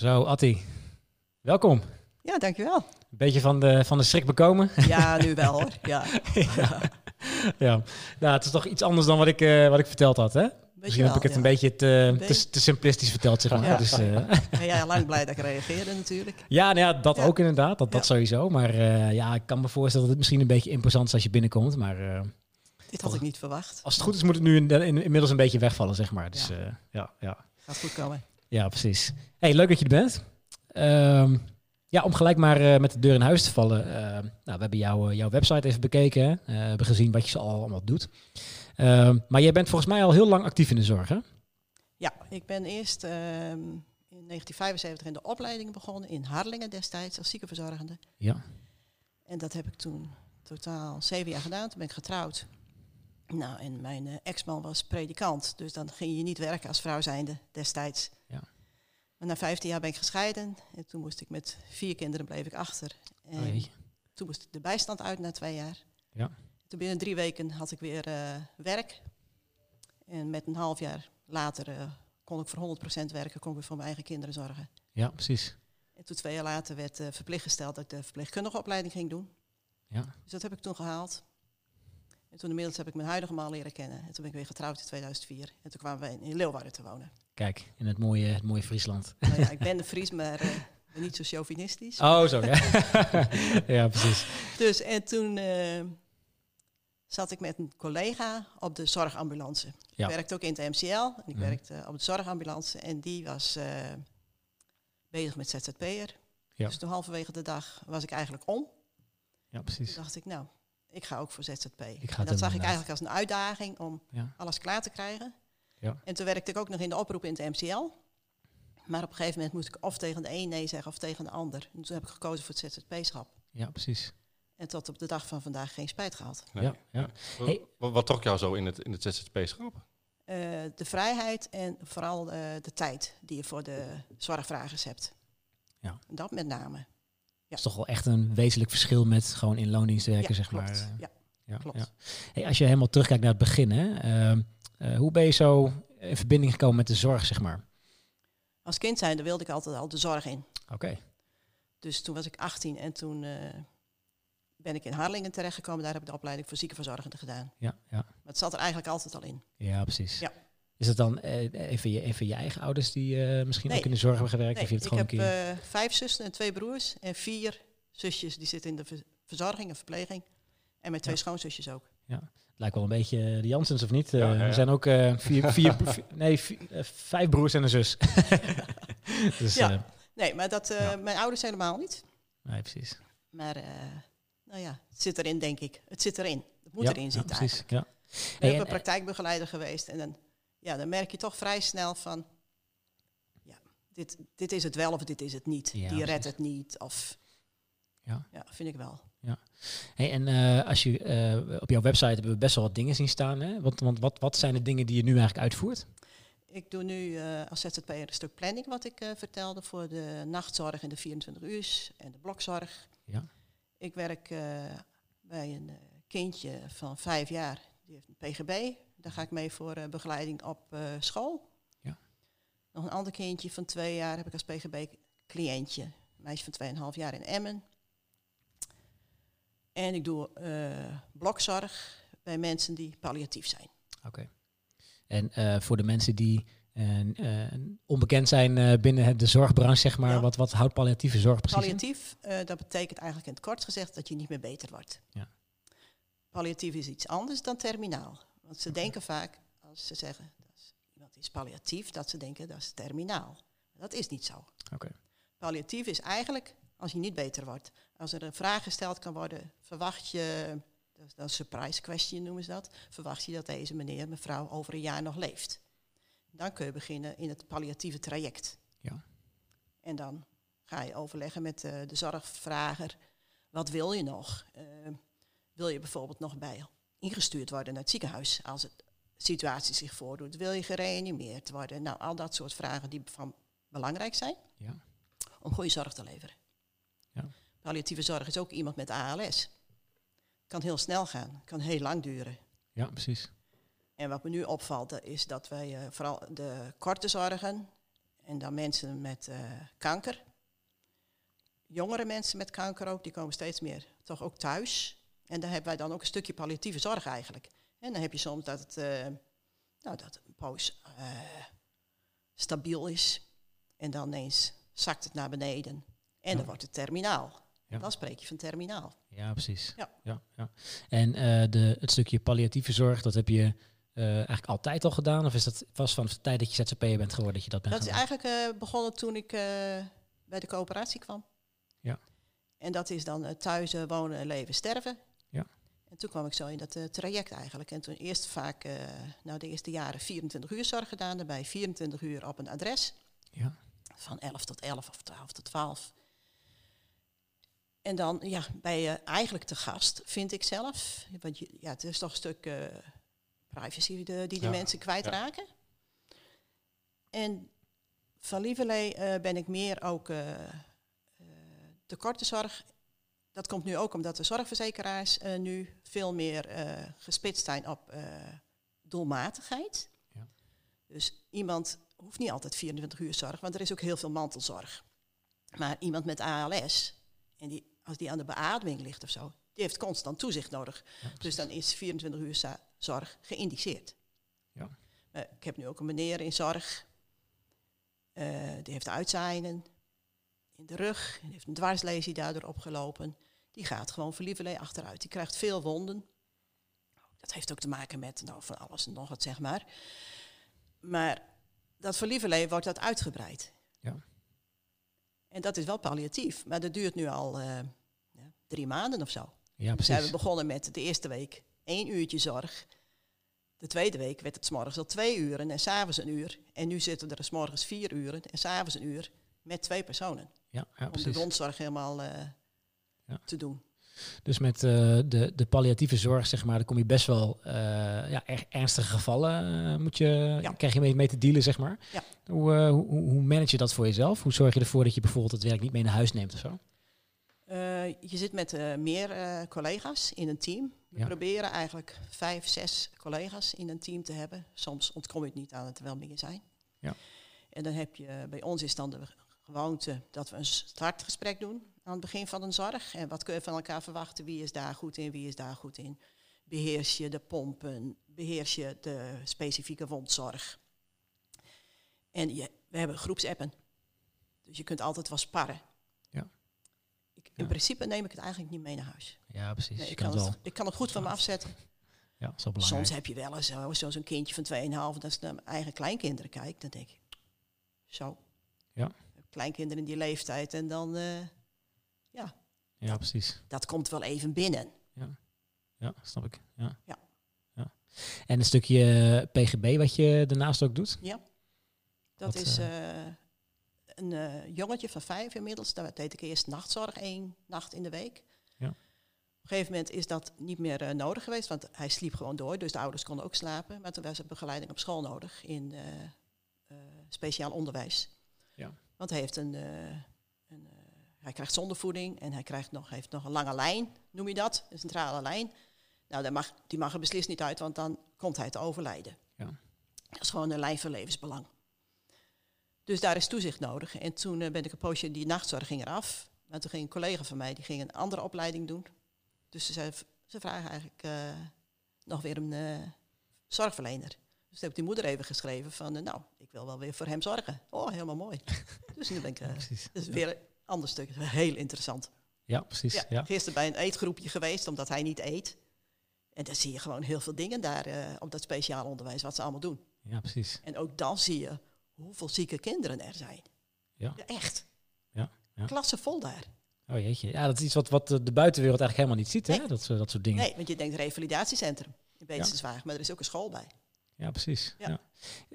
Zo, Atti. Welkom. Ja, dankjewel. Een beetje van de, van de schrik bekomen. Ja, nu wel hoor. Ja. ja. ja. Nou, het is toch iets anders dan wat ik, uh, wat ik verteld had, hè? Misschien heb ik het ja. een beetje te, te, te, simplistisch verteld, zeg maar. Ja. Dus, uh, ben jij lang blij dat ik reageerde natuurlijk. Ja, nou ja dat ook inderdaad. Dat, dat sowieso. Maar uh, ja, ik kan me voorstellen dat het misschien een beetje imposant is als je binnenkomt. Maar uh, dit had ik niet verwacht. Als het goed is, moet het nu in, in, inmiddels een beetje wegvallen, zeg maar. Dus ja, ja, ja. Gaat goed komen. Ja, precies. Hey, leuk dat je er bent. Uh, ja, om gelijk maar uh, met de deur in huis te vallen. Uh, nou, we hebben jou, jouw website even bekeken. We hebben gezien wat je al allemaal doet. Ehm, maar jij bent volgens mij al heel lang actief in de zorg, hè? Ja, ik ben eerst ehm, in 1975 in de opleiding begonnen in Harlingen destijds als ziekenverzorgende. Ja. En dat heb ik toen totaal zeven jaar gedaan. Toen ben ik getrouwd. Nou, en mijn uh, ex-man was predikant, dus dan ging je niet werken als vrouw zijnde destijds. Maar na 15 jaar ben ik gescheiden en toen moest ik met vier kinderen bleef ik achter. En toen moest ik de bijstand uit na twee jaar. Ja. Toen binnen drie weken had ik weer uh, werk. En met een half jaar later uh, kon ik voor 100% werken, kon ik weer voor mijn eigen kinderen zorgen. Ja, precies. En toen twee jaar later werd uh, verplicht gesteld dat ik de verpleegkundige opleiding ging doen. Ja. Dus dat heb ik toen gehaald. En toen inmiddels heb ik mijn huidige man leren kennen. En toen ben ik weer getrouwd in 2004. En toen kwamen we in Leeuwarden te wonen. Kijk, in het mooie, het mooie Friesland. Nou ja, ik ben de Fries, maar uh, ben niet zo chauvinistisch. Oh, zo ja. ja, precies. Dus en toen uh, zat ik met een collega op de zorgambulance. Ja. Ik werkte ook in het MCL en ik Mhm. werkte op de zorgambulance. En die was uh, bezig met ZZP'er. Ja. Dus toen halverwege de dag was ik eigenlijk om. Ja, precies. Toen dacht ik, nou, ik ga ook voor ZZP. Ik ga en dat zag ik eigenlijk als een uitdaging om Ja. alles klaar te krijgen. Ja. En toen werkte ik ook nog in de oproep in het MCL. Maar op een gegeven moment moest ik of tegen de een nee zeggen of tegen de ander. En toen heb ik gekozen voor het ZZP-schap. Ja, precies. En tot op de dag van vandaag geen spijt gehad. Nee. Ja, ja. Hey. Wat, wat trok jou zo in het, in het ZZP-schap? Eh, de vrijheid en vooral eh, de tijd die je voor de zorgvragers hebt. Ja. Dat met name. Dat is toch wel echt een wezenlijk verschil met gewoon in loondienst werken, ja, zeg klopt. maar. Ja. Ja, Klopt. ja. Hey, als je helemaal terugkijkt naar het begin, hè, ehm, eh, hoe ben je zo in verbinding gekomen met de zorg, zeg maar? Als kind zijnde wilde ik altijd al de zorg in. Oké. Dus toen was ik 18 en toen eh, ben ik in Harlingen terechtgekomen. Daar heb ik de opleiding voor ziekenverzorgende gedaan. Ja, ja. Maar het zat er eigenlijk altijd al in. ja, precies. Ja. Is het dan eh, even, je, even je eigen ouders die misschien Nee. ook in de zorg hebben gewerkt? Nee, of je het ik gewoon heb een keer... vijf zussen en twee broers. En vier zusjes die zitten in de ver- verzorging en verpleging. En mijn twee Ja. schoonzusjes ook. Lijkt wel een beetje eh, de Jansens, of niet? Ja, Eh, ja, ja. Er zijn ook eh, vier, vier, vier- nee, vier- vijf broers en een zus. dus, Ja. Nee, maar dat, eh, Ja. mijn ouders helemaal niet. nee, precies. Maar eh, nou ja, het zit erin, denk ik. Het zit erin. Het moet ja, erin ja, zitten precies. Ja. Ik Hey, ben en- een praktijkbegeleider geweest. En dan, ja, dan merk je toch vrij snel van... Ja, dit, dit is het wel of dit is het niet. Ja, Die redt het niet. Of, Ja. ja, vind ik wel. Hey, en eh, als je, eh, op jouw website hebben we best wel wat dingen zien staan. Hè? Want, want wat, wat zijn de dingen die je nu eigenlijk uitvoert? Ik doe nu eh, als ZZP'er een stuk planning, wat ik vertelde, voor de nachtzorg en de 24 uur en de blokzorg. Ja. Ik werk bij een kindje van vijf jaar, die heeft een PGB. Daar ga ik mee voor begeleiding op school. Ja. Nog een ander kindje van twee jaar heb ik als PGB-cliëntje. Een meisje van tweeënhalf jaar in Emmen. En ik doe eh, blokzorg bij mensen die palliatief zijn. Oké. En eh, voor de mensen die eh, onbekend zijn binnen de zorgbranche, zeg maar, Ja. wat, wat houdt palliatieve zorg precies? Palliatief, dat betekent eigenlijk in het kort gezegd dat je niet meer beter wordt. Ja. Palliatief is iets anders dan terminaal. Want ze denken vaak, als ze zeggen dat is, iemand is palliatief, dat ze denken dat is terminaal. Dat is niet zo. Oké. Palliatief is eigenlijk als je niet beter wordt. Als er een vraag gesteld kan worden, verwacht je, dat is een surprise question noemen ze dat, verwacht je dat deze meneer, mevrouw over een jaar nog leeft. Dan kun je beginnen in het palliatieve traject. Ja. En dan ga je overleggen met eh, de zorgvrager, wat wil je nog? Eh, wil je bijvoorbeeld nog bij ingestuurd worden naar het ziekenhuis als het situatie zich voordoet? Wil je gereanimeerd worden? Nou, al dat soort vragen die van belangrijk zijn Ja. om goede zorg te leveren. Ja. Palliatieve zorg is ook iemand met ALS. Kan heel snel gaan, kan heel lang duren. ja, precies. En wat me nu opvalt, dat is dat wij eh, vooral de korte zorgen En dan mensen met eh, kanker. Jongere mensen met kanker ook, die komen steeds meer toch ook thuis. En daar hebben wij dan ook een stukje palliatieve zorg eigenlijk. En dan heb je soms dat het, eh, nou, dat het een poos eh, stabiel is. En dan ineens zakt het naar beneden. En dan wordt het terminaal. Ja. Dan spreek je van terminaal. Ja, precies. Ja. Ja, ja. En eh, de, het stukje palliatieve zorg, dat heb je eh, eigenlijk altijd al gedaan? Of is dat vast van de tijd dat je ZZP'er bent geworden dat je dat bent Dat is eigenlijk eh, begonnen toen ik bij de coöperatie kwam. Ja. En dat is dan thuis wonen, leven, sterven. Ja. En toen kwam ik zo in dat traject eigenlijk. En toen eerst vaak, nou de eerste jaren 24 uur zorg gedaan. Daarbij 24 uur op een adres. Ja. Van 11 tot 11 of 12 tot 12. En dan ja, ben je eigenlijk te gast, vind ik zelf. Want je, ja, het is toch een stuk eh, privacy de, die de Ja, mensen kwijtraken. En van Lieverlee eh, ben ik meer ook eh eh, tekortenzorg. Dat komt nu ook omdat de zorgverzekeraars eh, nu veel meer eh, gespitst zijn op eh, doelmatigheid. Ja. Dus iemand hoeft niet altijd 24 uur zorg, want er is ook heel veel mantelzorg. Maar iemand met ALS, en die, als die aan de beademing ligt of zo, die heeft constant toezicht nodig. Ja, Dus dan is 24 uur zorg geïndiceerd. Ja. Ik heb nu ook een meneer in zorg. eh, die heeft uitzaaiingen in de rug. Die heeft een dwarslesie daardoor opgelopen. Die gaat gewoon voor lieverlee achteruit. Die krijgt veel wonden. Dat heeft ook te maken met nou, van alles en nog wat, zeg maar. Maar dat voor lieverlee wordt dat uitgebreid. En dat is wel palliatief. Maar dat duurt nu al eh, drie maanden of zo. Ja, zijn precies. we begonnen met de eerste week één uurtje zorg. De tweede week werd het 's morgens al twee uren en s'avonds een uur. En nu zitten we er 's morgens vier uren en s'avonds een uur met twee personen. Ja, ja, om de precies. wondzorg helemaal eh, Ja. te doen. Dus met eh, de, de palliatieve zorg, zeg maar, dan kom je best wel eh, ja, ernstige gevallen. eh, moet je, Ja. krijg je mee, mee te dealen, zeg maar. Ja. Hoe, hoe, hoe manage je dat voor jezelf? Hoe zorg je ervoor dat je bijvoorbeeld het werk niet mee naar huis neemt of zo? Je zit met meer collega's in een team. We Ja. proberen eigenlijk vijf, zes collega's in een team te hebben. Soms ontkom je het niet aan het er wel meer zijn. Ja. En dan heb je, bij ons is dan de gewoonte dat we een startgesprek doen aan het begin van een zorg. En wat kun je van elkaar verwachten? Wie is daar goed in, wie is daar goed in? Beheers je de pompen? Beheers je de specifieke wondzorg? En je, we hebben groepsappen. Dus je kunt altijd wel sparren. Ja. Ik, in Ja. principe neem ik het eigenlijk niet mee naar huis. Ja, precies. Nee, ik, kan het ik kan het goed van me afzetten. Ja, wel belangrijk. Soms heb je wel eens zo- zo- zo'n kindje van 2,5, dat is naar mijn eigen kleinkinderen kijkt, dan denk ik, zo. Ja. Kleinkinderen in die leeftijd en dan, eh, ja, Ja, precies. dat komt wel even binnen. Ja, snap ik. Ja. Ja. ja. En een stukje PGB wat je daarnaast ook doet? Dat Wat, is eh, een eh, jongetje van vijf inmiddels, daar deed ik eerst nachtzorg, één nacht in de week. Ja. Op een gegeven moment is dat niet meer eh, nodig geweest, want hij sliep gewoon door, dus de ouders konden ook slapen. Maar toen was er begeleiding op school nodig in eh, eh, speciaal onderwijs. Want hij heeft een, eh, een eh, hij krijgt zondevoeding en hij krijgt nog, heeft nog een lange lijn, noem je dat, een centrale lijn. Nou, daar mag, die mag er beslist niet uit, want dan komt hij te overlijden. Ja. Dat is gewoon een lijn van levensbelang. Dus daar is toezicht nodig. En toen eh, ben ik een poosje, die nachtzorg ging eraf. Maar toen ging een collega van mij, die ging een andere opleiding doen. Dus ze, ze vragen eigenlijk nog weer een zorgverlener. Dus toen heb ik die moeder even geschreven van, eh, nou, ik wil wel weer voor hem zorgen. Oh, helemaal mooi. dus nu ben ik, eh, is weer een ander stuk. Heel interessant. Ja, precies. Ja, Ja. Gisteren bij een eetgroepje geweest, omdat hij niet eet. En dan zie je gewoon heel veel dingen daar eh, op dat speciaal onderwijs, wat ze allemaal doen. ja, precies. En ook dan zie je hoeveel zieke kinderen er zijn. Ja. echt. Ja, ja. Klasse vol daar. Oh jeetje. Ja, dat is iets wat, wat de buitenwereld eigenlijk helemaal niet ziet, hè? Dat, soort- dat soort dingen. Nee, want je denkt revalidatiecentrum in Beestenswagen, maar er is ook een school bij. Ja, precies. Ja. Ja.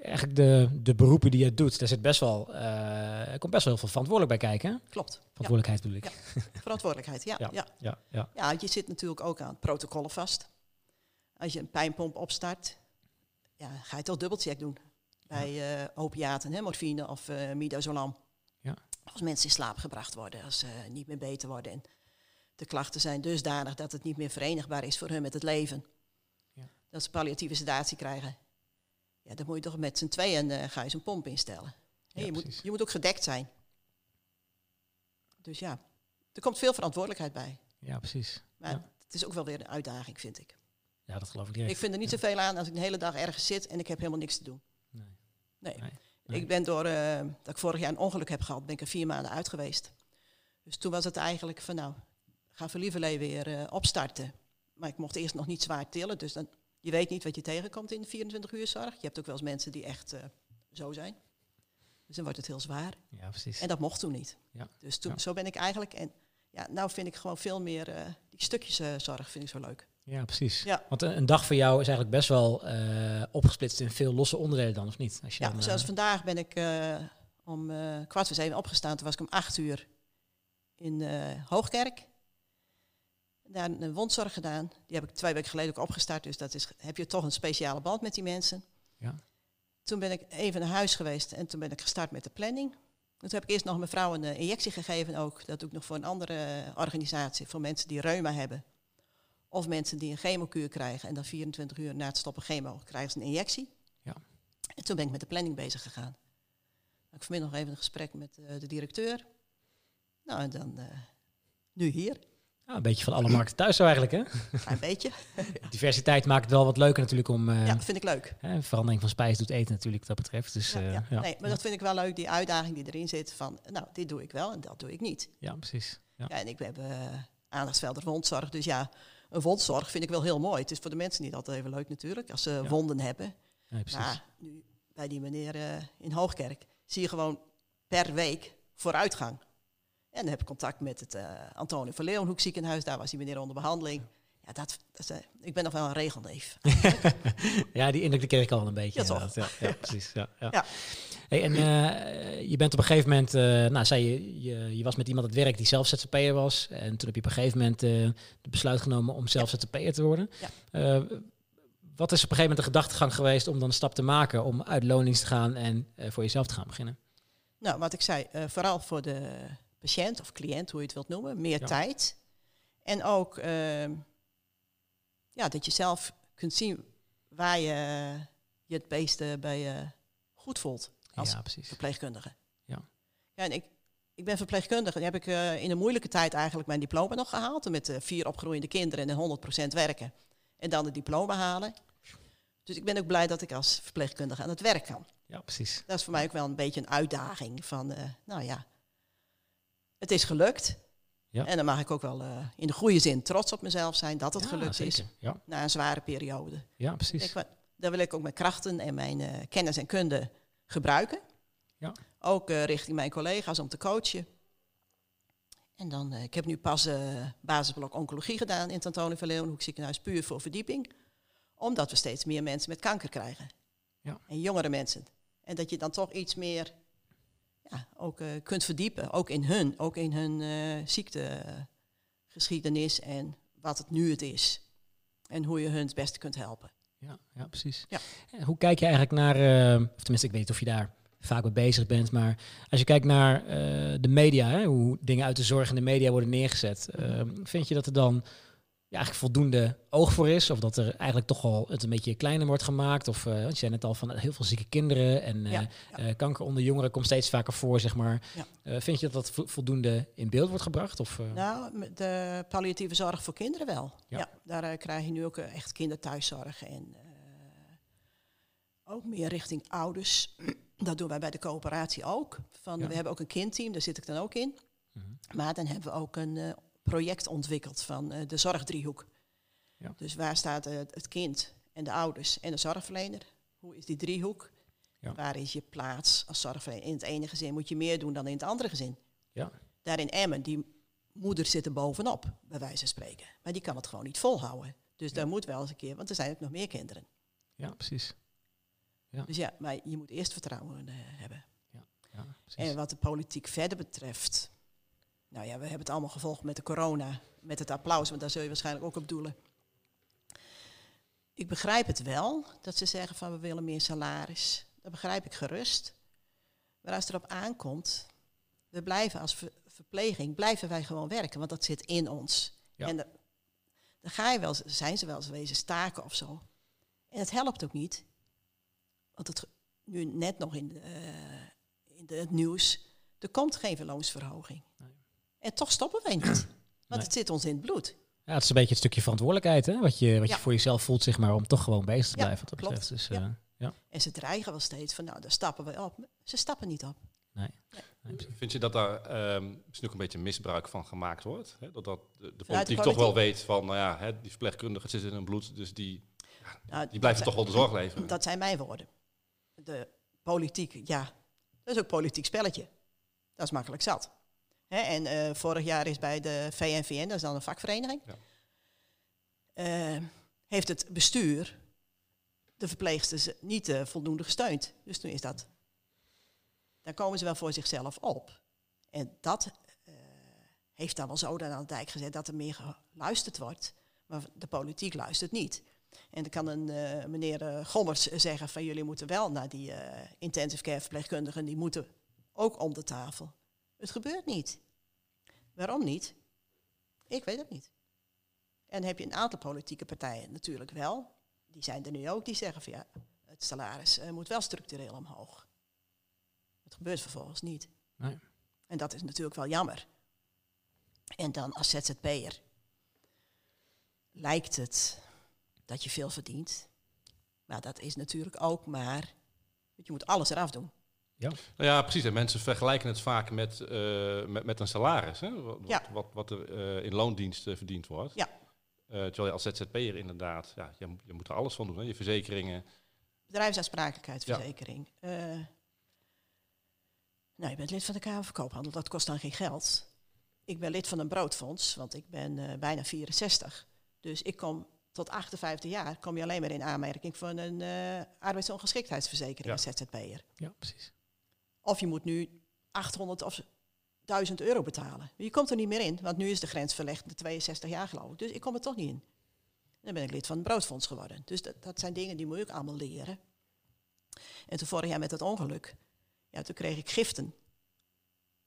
Eigenlijk de, de beroepen die je doet, daar zit best wel, eh, er komt best wel heel veel verantwoordelijk bij kijken. Hè? Klopt. Ja, Verantwoordelijkheid bedoel ik. Ja. verantwoordelijkheid, ja, Ja. ja. Ja, ja. Ja, je zit natuurlijk ook aan protocollen vast. Als je een pijnpomp opstart, ja, ga je toch dubbelcheck doen. Bij eh opiaten, hè, morfine of eh midazolam. Ja. Als mensen in slaap gebracht worden, als ze niet meer beter worden. En de klachten zijn dusdanig dat het niet meer verenigbaar is voor hun met het leven. Ja. Dat ze palliatieve sedatie krijgen. Ja, dan moet je toch met z'n tweeën eh, ga je zo'n pomp instellen. Ja, je, moet, je moet ook gedekt zijn. Dus ja, er komt veel verantwoordelijkheid bij. Ja, precies. Maar Ja. het is ook wel weer een uitdaging, vind ik. Ja, dat geloof ik direct. Ik vind er niet Ja. zoveel aan als ik een hele dag ergens zit en ik heb helemaal niks te doen. Nee. Nee. Nee. Nee. Ik ben door eh, dat ik vorig jaar een ongeluk heb gehad, ben ik er vier maanden uit geweest. Dus toen was het eigenlijk van nou, ga voor lieverlee weer eh, opstarten. Maar ik mocht eerst nog niet zwaar tillen, dus dan, je weet niet wat je tegenkomt in de 24 uur zorg. Je hebt ook wel eens mensen die echt eh, zo zijn. Dus dan wordt het heel zwaar. Ja, precies. En dat mocht toen niet. Ja. Dus toen, Ja. zo ben ik eigenlijk. En ja, nou vind ik gewoon veel meer eh, die stukjes eh, zorg vind ik zo leuk. Ja, precies. Ja. Want een, een dag voor jou is eigenlijk best wel opgesplitst in veel losse onderdelen dan, of niet? Als je Ja, dan, zoals eh, vandaag ben ik om kwart voor zeven opgestaan. Toen was ik om acht uur in Hoogkerk. Daar een wondzorg gedaan. Die heb ik twee weken geleden ook opgestart. Dus dat is, heb je toch een speciale band met die mensen. Ja. Toen ben ik even naar huis geweest en toen ben ik gestart met de planning. Toen heb ik eerst nog mijn vrouw een eh, injectie gegeven ook. Dat doe ik nog voor een andere eh, organisatie. Voor mensen die reuma hebben. Of mensen die een chemokuur krijgen. En dan 24 uur na het stoppen chemo krijgen ze een injectie. Ja. En toen ben ik met de planning bezig gegaan. Ik vanmiddag nog even een gesprek met eh, de directeur. Nou, en dan nu hier. Ja, een beetje van alle markten thuis zo eigenlijk, hè? Een klein beetje. Diversiteit maakt het wel wat leuker natuurlijk om... eh, Ja, dat vind ik leuk. hè, verandering van spijs doet eten natuurlijk wat dat betreft. Dus Ja, eh, ja. ja. Nee, maar dat vind ik wel leuk, die uitdaging die erin zit. Van, nou, dit doe ik wel en dat doe ik niet. Ja, precies. Ja. Ja, en ik heb uh, aandachtsvelden wondzorg. Dus ja, een wondzorg vind ik wel heel mooi. Het is voor de mensen niet altijd even leuk natuurlijk, als ze Ja. wonden hebben. Nee, precies. Maar nu bij die meneer eh, in Hoogkerk zie je gewoon per week vooruitgang. En dan heb ik contact met het uh, Antonie van Leeuwenhoek ziekenhuis. Daar was die meneer onder behandeling. Ja, dat, uh, ik ben nog wel een regelneef. ja, die indruk kreeg ik al een beetje. Ja, toch? Ja, ja, precies. Ja, ja. Ja. Hey, en uh, je bent op een gegeven moment, nou zei je, je, je was met iemand aan het werk die zelf ZZP'er was. En toen heb je op een gegeven moment het besluit genomen om zelf. ZZP'er te worden. Wat is op een gegeven moment de gedachtegang geweest om dan een stap te maken om uit lonings te gaan en voor jezelf te gaan beginnen? Nou, wat ik zei, vooral voor de patiënt of cliënt, hoe je het wilt noemen, meer Ja. tijd. En ook ehm, ja, dat je zelf kunt zien waar je je het beste bij je goed voelt als ja, precies. verpleegkundige. Ja. ja en ik, ik ben verpleegkundige. Die heb ik uh, in een moeilijke tijd eigenlijk mijn diploma nog gehaald. Met uh, vier opgroeiende kinderen en 100% werken. En dan het diploma halen. Dus ik ben ook blij dat ik als verpleegkundige aan het werk kan. Ja, precies. Dat is voor mij ook wel een beetje een uitdaging van, nou ja, het is gelukt. Ja. En dan mag ik ook wel uh, in de goede zin trots op mezelf zijn dat het ja, gelukt zeker. is. Ja. Na een zware periode. ja, precies. Ik, daar wil ik ook mijn krachten en mijn uh, kennis en kunde gebruiken. Ja. Ook uh, richting mijn collega's om te coachen. En dan, ik heb nu pas basisblok oncologie gedaan in het Antonie van Leeuwenhoek ziekenhuis, puur voor verdieping. Omdat we steeds meer mensen met kanker krijgen. Ja. En jongere mensen. En dat je dan toch iets meer ja, ook uh, kunt verdiepen, ook in hun, ook in hun uh, ziektegeschiedenis en wat het nu het is. En hoe je hun het beste kunt helpen. Ja, ja precies. Ja. En hoe kijk je eigenlijk naar, uh, of tenminste ik weet niet of je daar vaak mee bezig bent, maar als je kijkt naar de media, hè, hoe dingen uit de zorg in de media worden neergezet, vind je dat er dan eigenlijk voldoende oog voor is? Of dat er eigenlijk toch al het een beetje kleiner wordt gemaakt? Of uh, je zei net al van heel veel zieke kinderen en uh, ja, ja. Uh, kanker onder jongeren komt steeds vaker voor, zeg maar. Ja. vind je dat dat voldoende in beeld wordt gebracht? Of, Nou, de palliatieve zorg voor kinderen wel. Ja, daar krijg je nu ook echt kinderthuiszorg en eh, ook meer richting ouders. Dat doen wij bij de coöperatie ook. Van, We hebben ook een kindteam, daar zit ik dan ook in. Mhm. Maar dan hebben we ook een project ontwikkeld van uh, de zorgdriehoek. Ja. Dus waar staat uh, het kind en de ouders en de zorgverlener? Hoe is die driehoek? Ja. Waar is je plaats als zorgverlener? In het ene gezin moet je meer doen dan in het andere gezin. Ja. Daar in Emmen, die moeder zit er bovenop, bij wijze van spreken. Maar die kan het gewoon niet volhouden. Dus ja. daar moet wel eens een keer, want er zijn ook nog meer kinderen. Ja, precies. Ja. Dus ja, maar je moet eerst vertrouwen uh, hebben. Ja. Ja, en wat de politiek verder betreft, nou ja, we hebben het allemaal gevolgd met de corona, met het applaus, want daar zul je waarschijnlijk ook op doelen. Ik begrijp het wel, dat ze zeggen van we willen meer salaris. Dat begrijp ik gerust. Maar als het erop aankomt, we blijven als ver verpleging, blijven wij gewoon werken, want dat zit in ons. Ja. En dan ga je wel, zijn ze wel eens wezen staken of zo. En het helpt ook niet. Want het nu net nog in de, uh, in de, het nieuws. Er komt geen verloonsverhoging. En toch stoppen wij niet. Want Nee. het zit ons in het bloed. Ja, het is een beetje het stukje verantwoordelijkheid, hè? Wat je, wat Ja. je voor jezelf voelt, zeg maar, om toch gewoon bezig te Ja, blijven. Wat dat klopt. Dus, Ja. eh, ja. En ze dreigen wel steeds van, nou, daar stappen we op. Ze stappen niet op. Nee. Vind je dat daar ehm, misschien ook een beetje misbruik van gemaakt wordt? Hè? Dat, dat de, de de politiek toch wel weet van, nou ja, hè, die verpleegkundige zit in hun bloed, dus die, Nou, die blijven toch wel de zorg leveren. Dat zijn mijn woorden. De politiek, ja, dat is ook politiek spelletje. Dat is makkelijk zat. Hè, en eh, vorig jaar is bij de VNVN, dat is dan een vakvereniging, Ja. eh, heeft het bestuur de verpleegsters niet eh, voldoende gesteund. Dus toen is dat. Dan komen ze wel voor zichzelf op. En dat heeft dan wel zo aan de dijk gezet dat er meer geluisterd wordt. Maar de politiek luistert niet. En dan kan een meneer eh, Gommers zeggen van jullie moeten wel naar die intensive care verpleegkundigen, die moeten ook om de tafel. Het gebeurt niet. Waarom niet? Ik weet het niet. En heb je een aantal politieke partijen natuurlijk wel. Die zijn er nu ook, die zeggen van ja, het salaris eh, moet wel structureel omhoog. Het gebeurt vervolgens niet. Nee. En dat is natuurlijk wel jammer. En dan als ZZP'er lijkt het dat je veel verdient. Maar dat is natuurlijk ook maar, je moet alles eraf doen. Nou ja, precies. En mensen vergelijken het vaak met, eh, met, met een salaris. Hè? Wat, Ja. wat, wat er eh, in loondienst eh, verdiend wordt. Ja. Eh, terwijl je als ZZP'er inderdaad, ja, je, moet- je moet er alles van doen. Hè? Je verzekeringen. Bedrijfsaansprakelijkheidsverzekering. Eh, nou, je bent lid van de Kamer van Koophandel, dat kost dan geen geld. Ik ben lid van een broodfonds, want ik ben eh, bijna 64. Dus ik kom tot 58 jaar, kom je alleen maar in aanmerking voor een eh arbeidsongeschiktheidsverzekering als ZZP'er. Ja, precies. Of je moet nu 800 of 1000 euro betalen. Je komt er niet meer in, want nu is de grens verlegd naar 62 jaar geloof ik. Dus ik kom er toch niet in. Dan ben ik lid van het broodfonds geworden. Dus dat, dat zijn dingen die moet ik allemaal leren. En toen vorig jaar met dat ongeluk, ja, toen kreeg ik giften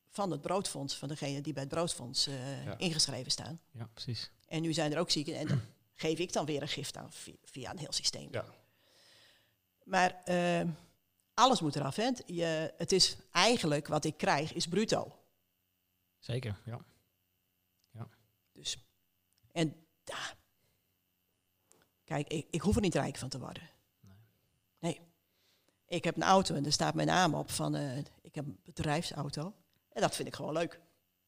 van het broodfonds, van degene die bij het broodfonds eh, Ja. ingeschreven staan. Ja, precies. En nu zijn er ook zieken en dan geef ik dan weer een gift aan via, via een heel systeem. Ja. Maar eh, alles moet eraf. Hè. Je, het is eigenlijk wat ik krijg, is bruto. Zeker, ja. Dus, en ja, kijk, ik, ik hoef er niet rijk van te worden. Nee. Ik heb een auto en daar staat mijn naam op van, eh, ik heb een bedrijfsauto. En dat vind ik gewoon leuk.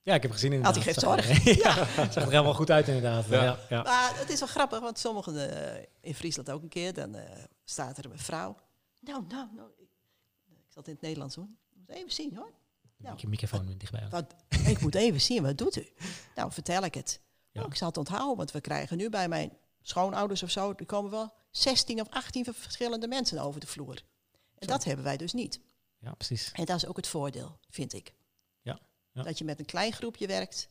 Ja, ik heb gezien inderdaad. Had hij geeft zorg. er- ja, zag er helemaal goed uit inderdaad. Ja. Ja. Ja, Maar het is wel grappig, want sommigen eh, in Friesland ook een keer, dan eh, staat er een vrouw. Nou, nou, nou. Ik, zat in het Nederlands hoor. Ik moet even zien hoor. Een beetje microfoon dichtbij. Wat, ik moet even zien, wat doet u? Nou, vertel ik het. Ja. Oh, ik zal het onthouden, want we krijgen nu bij mijn schoonouders of zo, er komen wel 16 of 18 verschillende mensen over de vloer. En dat hebben wij dus niet. Ja, precies. En dat is ook het voordeel, vind ik. Ja, ja. Dat je met een klein groepje werkt,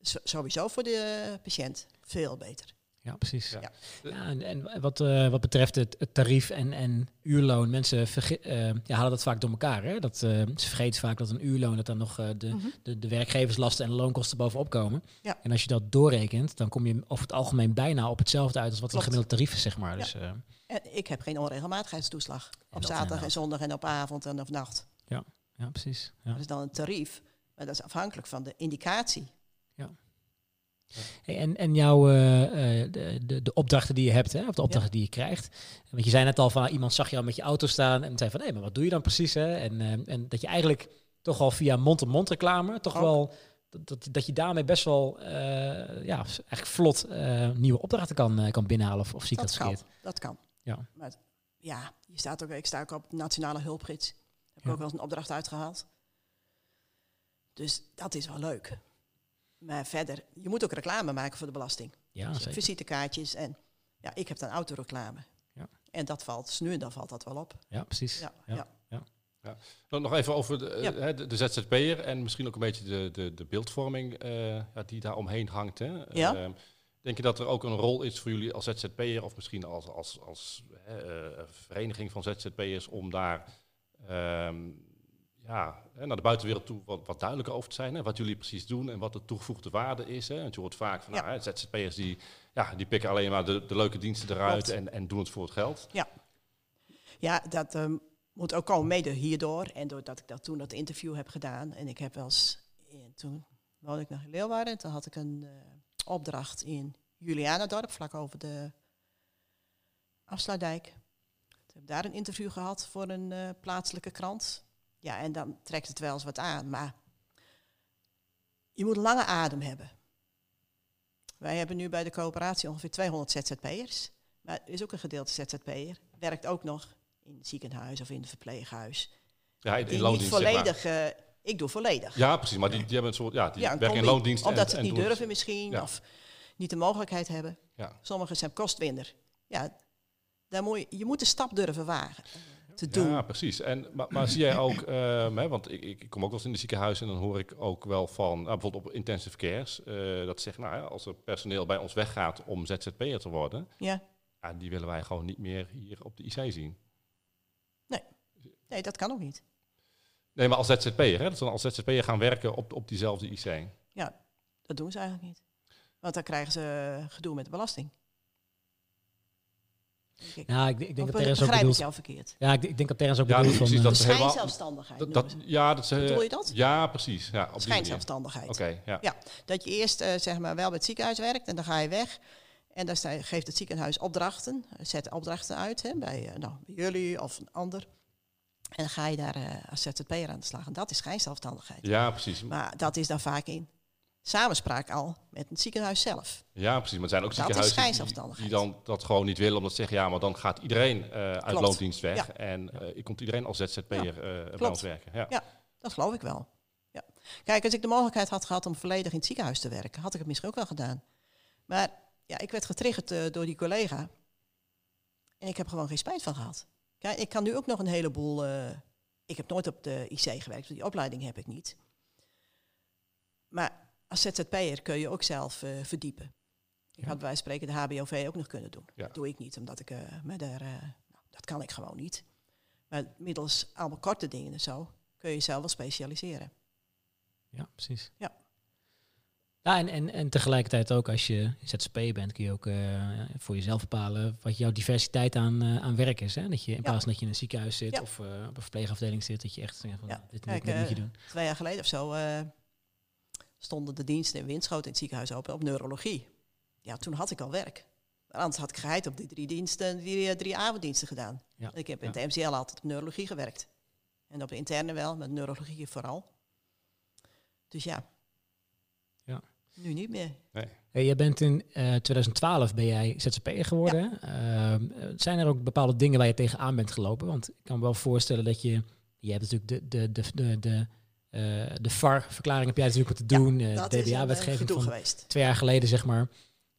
so- sowieso voor de patiënt veel beter. Ja, precies. Ja. Ja. Ja. en, en wat, eh, wat betreft het, het tarief en, en uurloon, mensen eh, ja, halen dat vaak door elkaar. Hè? Dat, eh, ze vergeten vaak dat een uurloon, dat dan nog eh, de, Mhm. de, de werkgeverslasten en de loonkosten bovenop komen. Ja. En als je dat doorrekent, dan kom je over het algemeen bijna op hetzelfde uit als wat een Klopt. gemiddeld tarief is, zeg maar. Dus, eh, En ik heb geen onregelmatigheidstoeslag. Op zaterdag en zondag en op avond en op nacht. ja, precies. Ja. Dat is dan een tarief. Maar dat is afhankelijk van de indicatie. Hey, en en jouw eh, eh, de, de, de opdrachten die je hebt, hè, of de opdrachten die je krijgt. Want je zei net al van iemand zag jou met je auto staan en zei van hé, maar wat doe je dan precies? Hè? En, eh, en dat je eigenlijk toch al via mond-to-mond reclame, toch Ook. wel dat, dat, dat je daarmee best wel eh, ja, eigenlijk vlot nieuwe opdrachten kan, kan binnenhalen. Of, of zie ik dat, Dat kan. verkeerd? Dat kan. Ja. Maar ja, je staat ook, ik sta ook op nationale hulpgids. Heb ik Ja. ook wel eens een opdracht uitgehaald. Dus dat is wel leuk. Maar verder, je moet ook reclame maken voor de belasting. Ja, Dus zeker. visitekaartjes en ja, ik heb dan autoreclame. Ja. En dat valt, dus nu en dan valt dat wel op. Ja, precies. Ja, Ja. ja. Nog nog even over de, Ja. hè, de, de ZZP'er en misschien ook een beetje de, de, de beeldvorming eh, ja, die daar omheen hangt. Hè. Ja. Ehm, denk je dat er ook een rol is voor jullie als ZZP'er of misschien als, als, als hè, eh, vereniging van ZZP'ers om daar ehm, ja, naar de buitenwereld toe wat, wat duidelijker over te zijn. Hè, wat jullie precies doen en wat de toegevoegde waarde is. Hè. Want je hoort vaak van Ja. nou, ZZP'ers die, ja, die pikken alleen maar de, de leuke diensten eruit en, en doen het voor het geld. Ja, dat, ehm, moet ook komen mede hierdoor. En doordat ik dat toen dat interview heb gedaan. En ik heb wel eens, toen woonde ik nog in Leeuwarden. En toen had ik een eh, opdracht in Julianadorp, vlak over de Afsluitdijk. Toen heb ik daar een interview gehad voor een eh, plaatselijke krant. Ja, en dan trekt het wel eens wat aan. Maar je moet lange adem hebben. Wij hebben nu bij de coöperatie ongeveer 200 ZZP'ers. Maar er is ook een gedeelte ZZP'er. Werkt ook nog in het ziekenhuis of in het verpleeghuis. Ja, in, in Die zeg maar. volledig... eh, ik doe volledig. Ja, precies. Maar die, die hebben een soort, ja, die Ja, werken in loondienst. Omdat en, ze het niet durven misschien. Ja. Of niet de mogelijkheid hebben. Ja. Sommigen zijn kostwinner. Ja, daar moet je, je moet de stap durven wagen. Te doen. Ja, precies. En, maar, maar zie jij ook, ehm, hè, want ik, ik kom ook wel eens in de ziekenhuis en dan hoor ik ook wel van, nou, bijvoorbeeld op intensive cares, eh, dat ze zeggen, nou ja, als er personeel bij ons weggaat om ZZP'er te worden, Ja. ja, die willen wij gewoon niet meer hier op de IC zien. Nee, dat kan ook niet. Nee, maar als ZZP'er, hè, dat ze dan als ZZP'er gaan werken op, op diezelfde IC. Dat doen ze eigenlijk niet. Want dan krijgen ze gedoe met de belasting. Ik. Ja, ik, ik denk Of dat Terrence ook begrijp ik bedoelt... jou verkeerd? Ja, ik, ik denk dat Terrence ook Ja, bedoelt van... precies, eh, dat helemaal- Schijnzelfstandigheid Dat, ja, dat ze, Bedoel je dat? Ja, precies. Ja, op. Schijnzelfstandigheid. Oké, ja. Ja. Dat je eerst eh, zeg maar wel bij het ziekenhuis werkt en dan ga je weg. En dan geeft het ziekenhuis opdrachten, eh, zet opdrachten uit hè, bij, eh, nou, bij jullie of een ander. En dan ga je daar eh, als ZZP'er aan de slag. En dat is schijnzelfstandigheid. Ja, precies. Maar dat is dan vaak in samenspraak al met het ziekenhuis zelf. Ja, precies. Maar er zijn ook Dat ziekenhuizen die, dan dat gewoon niet willen, omdat ze zeggen, ja, maar dan gaat iedereen eh, uit Klopt. loondienst weg. Ja. En ik komt iedereen als ZZP'er eh bij ons werken. Ja. Ja. Dat geloof ik wel. Ja. Kijk, als ik de mogelijkheid had gehad om volledig in het ziekenhuis te werken, had ik het misschien ook wel gedaan. Maar ja, ik werd getriggerd door die collega. En ik heb gewoon geen spijt van gehad. Kijk, ik kan nu ook nog een heleboel. ik heb nooit op de IC gewerkt, want die opleiding heb ik niet. Maar als ZZP'er kun je ook zelf eh, verdiepen. Ik Ja. had bij wijze van spreken de HBOV ook nog kunnen doen. Ja. Dat doe ik niet, omdat ik me daar. eh, nou, dat kan ik gewoon niet. Maar middels allemaal korte dingen en zo kun je jezelf wel specialiseren. Ja, precies. Ja. Ja, en, en, en tegelijkertijd ook als je ZZP bent, kun je ook voor jezelf bepalen wat jouw diversiteit aan, aan werk is. Hè? Dat je in Ja. plaats van dat je in een ziekenhuis zit Ja. of op een verpleegafdeling zit, dat je echt zegt van Ja. dit, moet- dit moet je doen. Twee jaar geleden of zo stonden de diensten in Winschoten in het ziekenhuis open op neurologie. Ja, toen had ik al werk. Maar Anders had ik geheid op die drie diensten, die eh, drie avonddiensten gedaan. Ja. Ik heb in Ja. het MCL altijd op neurologie gewerkt. En op de interne wel, met neurologie vooral. Dus ja. Ja. Nu niet meer. Hey, je bent in eh, 2012 ben jij ZZP'er geworden. Ehm, eh, zijn er ook bepaalde dingen waar je tegenaan bent gelopen? Want ik kan me wel voorstellen dat je... Je hebt natuurlijk de, de, de, de, de, eh, de VAR-verklaring heb jij natuurlijk moeten doen. eh, dat de is een eh, DBA-wetgeving gedoe van geweest. twee jaar geleden, zeg maar.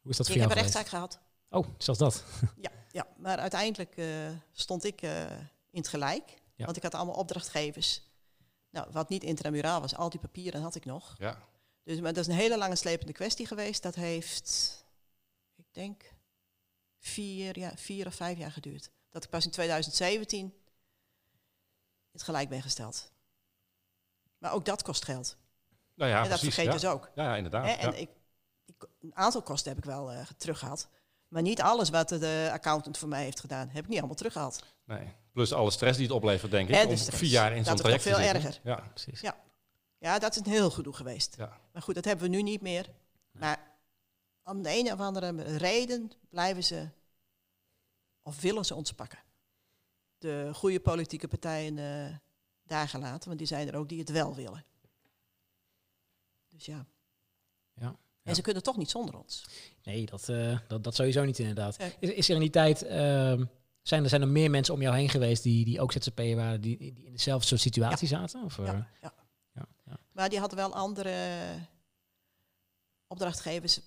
Hoe is dat voor ik heb jou een geweest? rechtszaak gehad. Oh, zelfs dat. Ja, ja, maar uiteindelijk eh, stond ik eh, in het gelijk. Ja. Want ik had allemaal opdrachtgevers. Nou, wat niet intramuraal was, al die papieren had ik nog. Ja. Dus maar dat is een hele lange slepende kwestie geweest. Dat heeft, ik denk, vier, ja, vier of vijf jaar geduurd. Dat ik pas in 2017 in het gelijk ben gesteld. Maar ook dat kost geld. Nou ja, en dat precies. vergeet ja. dus ook. Ja, ja, inderdaad. Hè, en ja. ik, ik, een aantal kosten heb ik wel eh teruggehad. Maar niet alles wat de accountant voor mij heeft gedaan, heb ik niet allemaal teruggehaald. Nee. Plus alle stress die het oplevert, denk ik. En om stress. vier jaar in zo'n is traject nog veel zitten. erger. Ja. Precies. Ja. Ja, dat is een heel gedoe geweest. Ja. Maar goed, dat hebben we nu niet meer. Maar om de een of andere reden blijven ze, of willen ze ons pakken. De goede politieke partijen eh daar gelaten, want die zijn er ook die het wel willen. Dus ja. Ja. En ze kunnen toch niet zonder ons. Nee, dat, eh, dat, dat sowieso niet inderdaad. Ja. Is, is er in die tijd, ehm, zijn, er, zijn er meer mensen om jou heen geweest die, die ook ZZP'er waren, die, die in dezelfde soort situatie zaten? Of, eh, Ja, ja. ja, ja. Maar die hadden wel andere opdrachtgevers.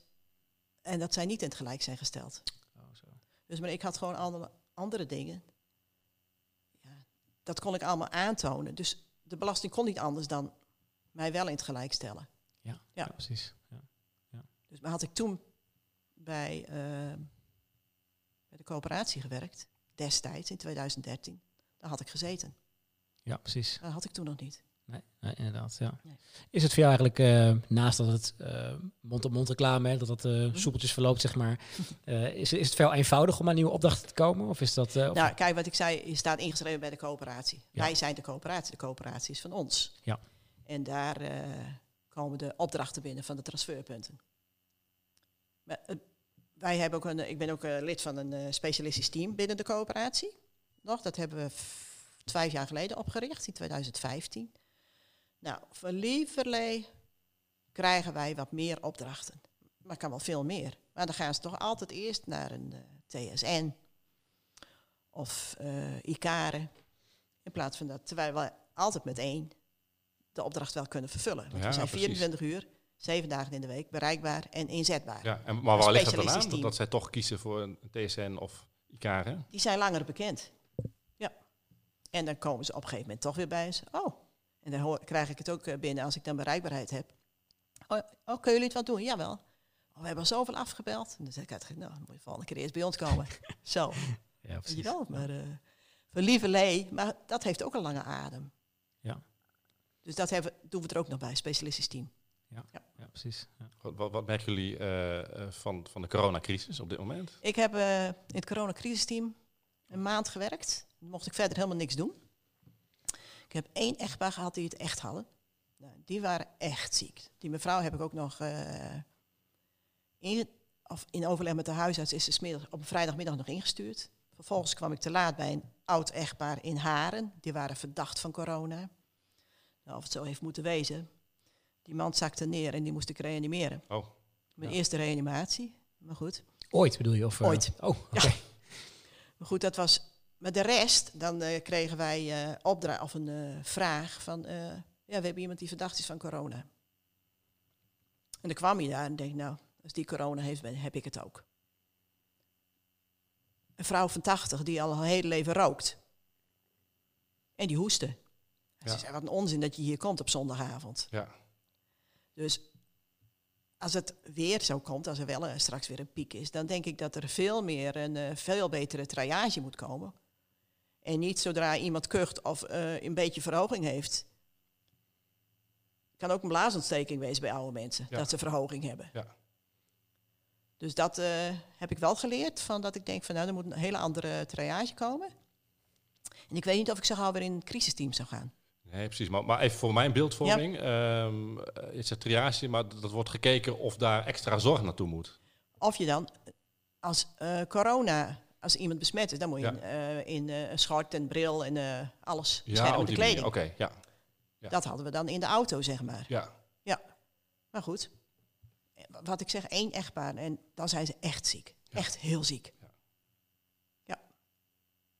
En dat zij niet in het gelijk zijn gesteld. Oh, zo. Dus maar ik had gewoon andere, andere dingen. Ja, dat kon ik allemaal aantonen. Dus de belasting kon niet anders dan mij wel in het gelijk stellen. Ja, Ja. ja, precies. Ja. Dus maar had ik toen bij, eh, bij de coöperatie gewerkt, destijds in 2013, dan had ik gezeten. ja, precies. Dat had ik toen nog niet. Nee, nee, inderdaad. Ja. Nee. Is het voor jou eigenlijk, eh, naast dat het eh, mond-op-mond reclame, dat dat eh, soepeltjes verloopt, zeg maar, is, is het veel eenvoudig om aan nieuwe opdrachten te komen? Of is dat... of- Nou, kijk wat ik zei, je staat ingeschreven bij de coöperatie. Ja. Wij zijn de coöperatie, de coöperatie is van ons. Ja. En daar komen de opdrachten binnen van de transferpunten. Maar, wij hebben ook een, ik ben ook lid van een eh, specialistisch team binnen de coöperatie. Nog, dat hebben we vijf jaar geleden opgericht, in 2015. Nou, van lieverlee krijgen wij wat meer opdrachten. Maar kan wel veel meer. Maar dan gaan ze toch altijd eerst naar een eh, TSN of eh ICARE. In plaats van dat, terwijl we altijd met één de opdracht wel kunnen vervullen. Want Ja, we zijn precies. 24 uur, zeven dagen in de week, bereikbaar en inzetbaar. Ja, en, maar waar ligt het dan aan? Dat, zij toch kiezen voor een TSN of IKAR, hè? Die zijn langer bekend. Ja. En dan komen ze op een gegeven moment toch weer bij ons. Oh, en dan hoor, krijg ik het ook eh, binnen als ik dan bereikbaarheid heb. Oh, oh kunnen jullie het wat doen? Jawel. Oh, we hebben al zoveel afgebeld. En dan zeg ik altijd, nou, dan moet je volgende keer eerst bij ons komen. Zo, ja, precies. je wel. Maar uh, voor lieverlee, maar dat heeft ook een lange adem. Ja. Dus dat hebben, doen we er ook nog bij, specialistisch team. Ja, precies. Ja. Wat, wat, wat merken jullie eh, eh, van, van de coronacrisis op dit moment? Ik heb eh, in het coronacrisisteam een maand gewerkt. Dan mocht ik verder helemaal niks doen. Ik heb één echtpaar gehad die het echt hadden. Nou, die waren echt ziek. Die mevrouw heb ik ook nog eh, in, of in overleg met de huisarts is ze middag, op een vrijdagmiddag nog ingestuurd. Vervolgens kwam ik te laat bij een oud echtpaar in Haren. Die waren verdacht van corona. Nou, of het zo heeft moeten wezen. Die man zakte neer en die moest ik reanimeren. Oh, Mijn Ja. eerste reanimatie. Maar goed. Ooit bedoel je? Of, eh, Ooit. Oh, oké. Ja. Maar goed, dat was. Maar de rest, dan eh, kregen wij eh opdracht of een eh, vraag van. ja, we hebben iemand die verdacht is van corona. En dan kwam hij daar en denk, nou, als die corona heeft, heb ik het ook. Een vrouw van 80 die al haar hele leven rookt. En die hoestte. Ja. Ze zei, wat een onzin dat je hier komt op zondagavond. ja. Dus als het weer zo komt, als er wel straks weer een piek is, dan denk ik dat er veel meer een veel betere triage moet komen. En niet zodra iemand kucht of eh, een beetje verhoging heeft. kan ook een blaasontsteking wezen bij oude mensen, Ja. dat ze verhoging hebben. Ja. Dus dat eh, heb ik wel geleerd, van dat ik denk van nou, er moet een hele andere triage komen. En ik weet niet of ik zo gauw weer in een crisisteam zou gaan. Nee, precies. Maar, maar even voor mijn beeldvorming. ehm, eh, is het triage, maar dat wordt gekeken of daar extra zorg naartoe moet. Of je dan, als corona, als iemand besmet is, dan moet je Ja. in, eh, in een schort en bril en eh, alles Ja, die kleding. Oké, ja. ja. Dat hadden we dan in de auto, zeg maar. ja. Maar goed, wat ik zeg, één echtpaar en dan zijn ze echt ziek. Ja. Echt heel ziek. Ja. Ja.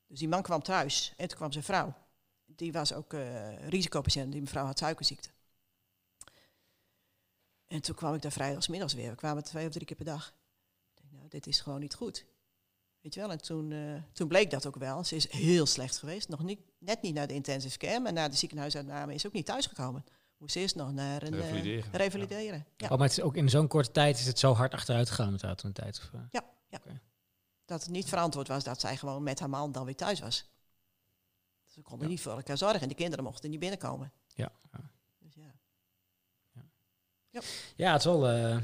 Dus die man kwam thuis en toen kwam zijn vrouw. Die was ook risicopatiënt, die mevrouw had suikerziekte. En toen kwam ik daar vrijdagsmiddags weer. We kwamen twee of drie keer per dag. Ik denk, nou, dit is gewoon niet goed. Weet je wel, en toen, eh, toen bleek dat ook wel. Ze is heel slecht geweest. Nog niet, net niet naar de intensive care, maar na de ziekenhuisuitname is ze ook niet thuisgekomen. Moest eerst nog naar een... eh, Revalideren. revalideren. Ja. Oh, maar het is ook in zo'n korte tijd is het zo hard achteruit gegaan met haar toen de tijd. Of, eh? Dat het niet verantwoord was dat zij gewoon met haar man dan weer thuis was. Ze konden Ja. niet voor elkaar zorgen en de kinderen mochten niet binnenkomen. Ja, ja. Dus ja. ja, het is wel eh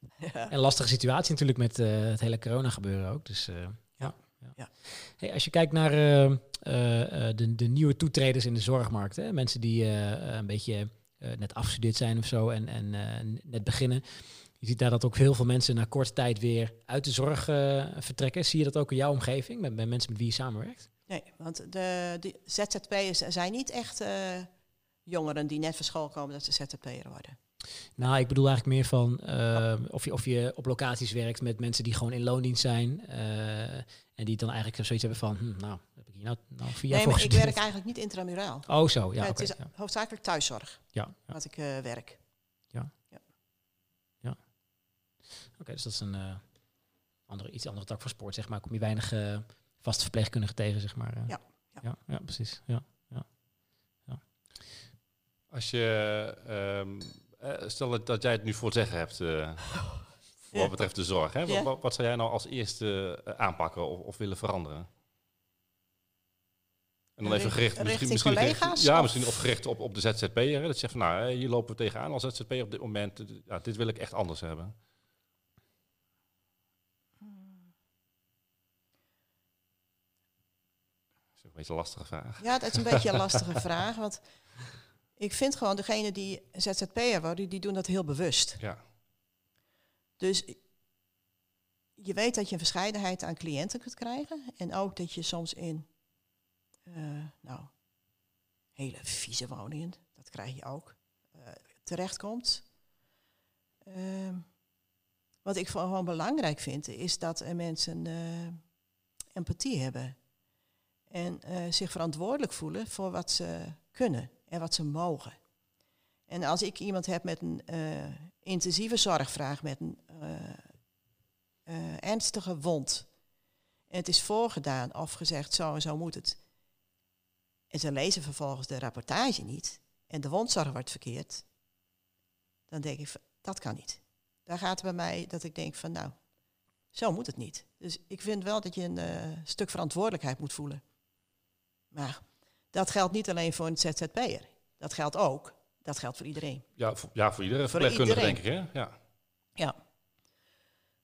taai. En een lastige situatie natuurlijk met eh, het hele corona gebeuren ook. Dus, eh, ja. Ja. Ja. Hey, als je kijkt naar eh, de, de nieuwe toetreders in de zorgmarkt, hè, mensen die een beetje net afgestudeerd zijn of zo en, en net beginnen. Je ziet daar dat ook heel veel mensen na korte tijd weer uit de zorg vertrekken. Zie je dat ook in jouw omgeving, met, met mensen met wie je samenwerkt? Nee, want de, de ZZP'ers zijn niet echt jongeren die net van school komen dat ze ZZP'er worden. Nou, ik bedoel eigenlijk meer van eh, of, je, of je op locaties werkt met mensen die gewoon in loondienst zijn. eh, en die dan eigenlijk zoiets hebben van, hm, nou, heb ik hier nou, nou vier jaar Nee, voor maar ik werk eigenlijk niet intramuraal. Oh, zo, ja, Ja, oké. het is ja, hoofdzakelijk thuiszorg ja, ja. wat ik eh, werk. Oké, dus dat is een andere, iets andere tak van sport, zeg maar. Kom je weinig vaste verpleegkundigen tegen, zeg maar. eh. Ja, ja. ja, ja, precies. Ja. Als je, ehm, eh, stel dat, jij het nu voor het zeggen hebt, eh, voor wat betreft de zorg. Hè? Ja. Wat, wat zou jij nou als eerste eh, aanpakken of, of willen veranderen? En dan even gericht, misschien, misschien collega's, ja, misschien of gericht op, op de ZZP'er. Dat je zegt van, nou, hier lopen we tegenaan als ZZP'er op dit moment. Ja, dit wil ik echt anders hebben. Dat is een beetje een lastige vraag. Ja, dat is een beetje een lastige vraag. Want ik vind gewoon, degene die ZZP'er worden, die doen dat heel bewust. Ja, Dus je weet dat je een verscheidenheid aan cliënten kunt krijgen. En ook dat je soms in, eh, nou, hele vieze woningen, dat krijg je ook, eh, terechtkomt. Ehm, wat ik gewoon belangrijk vind, is dat er mensen eh, empathie hebben. En zich verantwoordelijk voelen voor wat ze kunnen en wat ze mogen. En als ik iemand heb met een eh, intensieve zorgvraag, met een eh, eh, ernstige wond, en het is voorgedaan of gezegd zo en zo moet het, en ze lezen vervolgens de rapportage niet, en de wondzorg wordt verkeerd, dan denk ik, dat kan niet. Daar gaat het bij mij dat ik denk van, nou, zo moet het niet. Dus ik vind wel dat je een stuk verantwoordelijkheid moet voelen. Maar dat geldt niet alleen voor een ZZP'er. Dat geldt ook, dat geldt voor iedereen. ja, voor, ja, voor iedere verpleegkundige denk ik. Hè? Ja. Ja.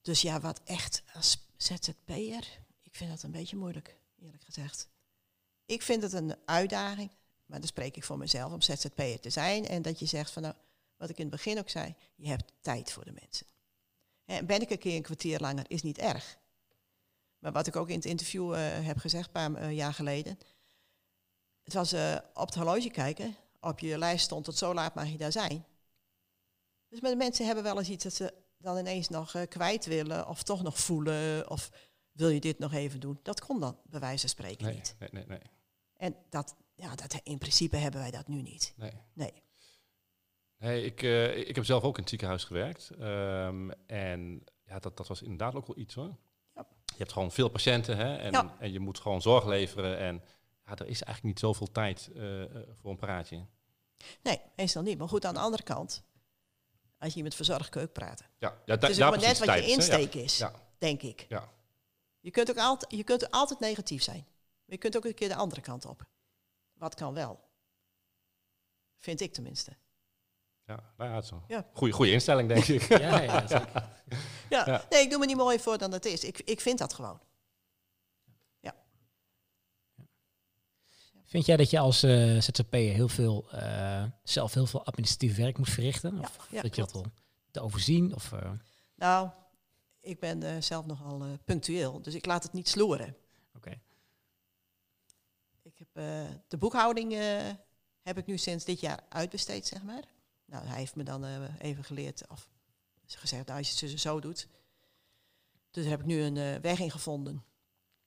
Dus ja, wat echt als ZZP'er, ik vind dat een beetje moeilijk, eerlijk gezegd. Ik vind het een uitdaging, maar dan spreek ik voor mezelf om ZZP'er te zijn. En dat je zegt van nou, wat ik in het begin ook zei, je hebt tijd voor de mensen. En ben ik een keer een kwartier langer, is niet erg. Maar wat ik ook in het interview eh, heb gezegd, een paar eh, jaar geleden. Het was eh, op het horloge kijken, op je lijst stond tot zo laat mag je daar zijn. Dus maar de mensen hebben wel eens iets dat ze dan ineens nog eh, kwijt willen of toch nog voelen of wil je dit nog even doen. Dat kon dan bij wijze van spreken Nee, niet. nee, nee, nee, En dat, ja, dat, in principe hebben wij dat nu niet. nee. Nee. Nee, ik, eh, ik heb zelf ook in het ziekenhuis gewerkt. Ehm, en ja, dat, dat was inderdaad ook wel iets hoor. Ja. Je hebt gewoon veel patiënten hè, en, Ja. en je moet gewoon zorg leveren. En ja, er is eigenlijk niet zoveel tijd eh, eh, voor een praatje. Nee, meestal niet. Maar goed, aan de andere kant, als je met verzorgd kun je ook praten. Ja, ja, da- Het is ook maar net wat je tijd insteek is, Ja, denk ik. ja, Je kunt, ook altijd, je kunt altijd negatief zijn. Maar je kunt ook een keer de andere kant op. Wat kan wel? Vind ik tenminste. ja, nou ja, een Ja. goede, goede instelling denk ik. Ja, ja. Ja, Ja. nee, ik doe me niet mooier voor dan het is. Ik, ik vind dat gewoon. Vind jij dat je als eh ZZP'er heel veel, eh, zelf heel veel administratief werk moet verrichten? Of ja, dat je dat wel te overzien? Of, eh, Nou, ik ben zelf nogal punctueel, dus ik laat het niet sloeren. Oké. Ik heb de boekhouding heb ik nu sinds dit jaar uitbesteed, zeg maar. Nou, hij heeft me dan even geleerd, of gezegd, nou, als je het zo, doet. Dus daar heb ik nu een weg in gevonden.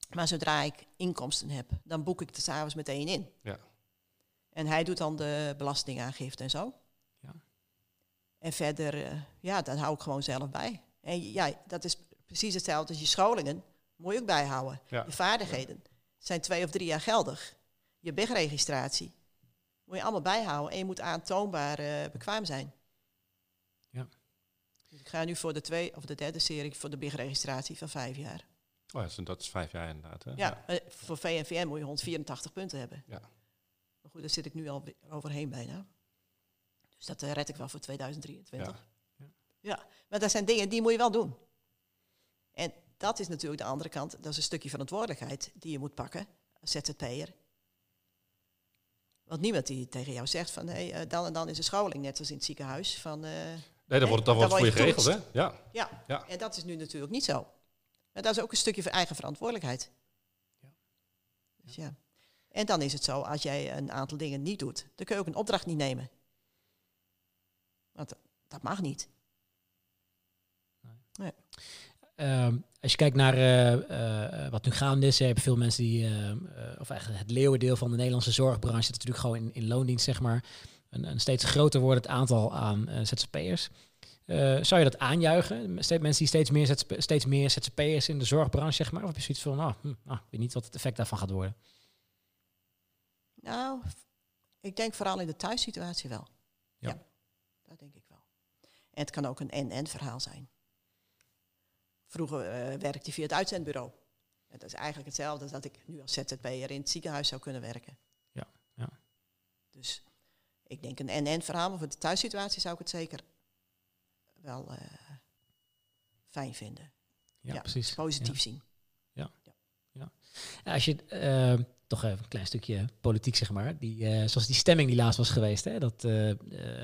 Maar zodra ik inkomsten heb, dan boek ik het s'avonds meteen in. Ja. En hij doet dan de belastingaangifte en zo. Ja. En verder, eh, ja, dat hou ik gewoon zelf bij. En ja, dat is precies hetzelfde als je scholingen. Moet je ook bijhouden. Ja. Je vaardigheden zijn twee of drie jaar geldig. Je BIG-registratie moet je allemaal bijhouden. En je moet aantoonbaar eh, bekwaam zijn. Ja. Dus ik ga nu voor de twee of de derde serie voor de BIG-registratie van vijf jaar. Oh, ja, dat is vijf jaar inderdaad. Hè? Ja, eh, voor VNVN moet je 184 punten hebben. Ja. Maar goed, daar zit ik nu al overheen bijna. Dus dat eh, red ik wel voor 2023. Ja. Ja. maar dat zijn dingen die moet je wel doen. En dat is natuurlijk de andere kant. Dat is een stukje verantwoordelijkheid die je moet pakken als ZZP'er. Want niemand die tegen jou zegt van hey, eh, dan en dan is een scholing, net als in het ziekenhuis. Van, eh, Nee, dat wordt, dat dan wordt voor je geregeld, hè? Ja, ja. Ja. en dat is nu natuurlijk niet zo. Maar dat is ook een stukje van eigen verantwoordelijkheid. Ja. Dus ja. En dan is het zo, als jij een aantal dingen niet doet, dan kun je ook een opdracht niet nemen. Want dat mag niet. Ehm, als je kijkt naar eh, eh, wat nu gaande is, hebben veel mensen die, eh, eh, of eigenlijk het leeuwendeel van de Nederlandse zorgbranche, zit natuurlijk gewoon in, in loondienst, zeg maar. Een, een steeds groter wordt het aantal aan eh, ZZP'ers. Eh, zou je dat aanjuichen? Mensen die steeds meer, ZZP steeds meer ZZP'ers in de zorgbranche, zeg maar? Of heb je zoiets van, nou, hm, nou, ik weet niet wat het effect daarvan gaat worden? Nou, ik denk vooral in de thuissituatie wel. Ja. Ja, dat denk ik wel. En het kan ook een en-en verhaal zijn. Vroeger eh, werkte je via het uitzendbureau. En dat is eigenlijk hetzelfde als dat ik nu als ZZP'er in het ziekenhuis zou kunnen werken. Ja, ja. Dus ik denk een en-en verhaal, maar voor de thuissituatie zou ik het zeker wel eh, fijn vinden. Ja, Ja, precies. Positief Ja. zien. Ja, als je eh, toch even een klein stukje politiek zeg maar, die, eh, zoals die stemming die laatst was geweest, hè, dat eh,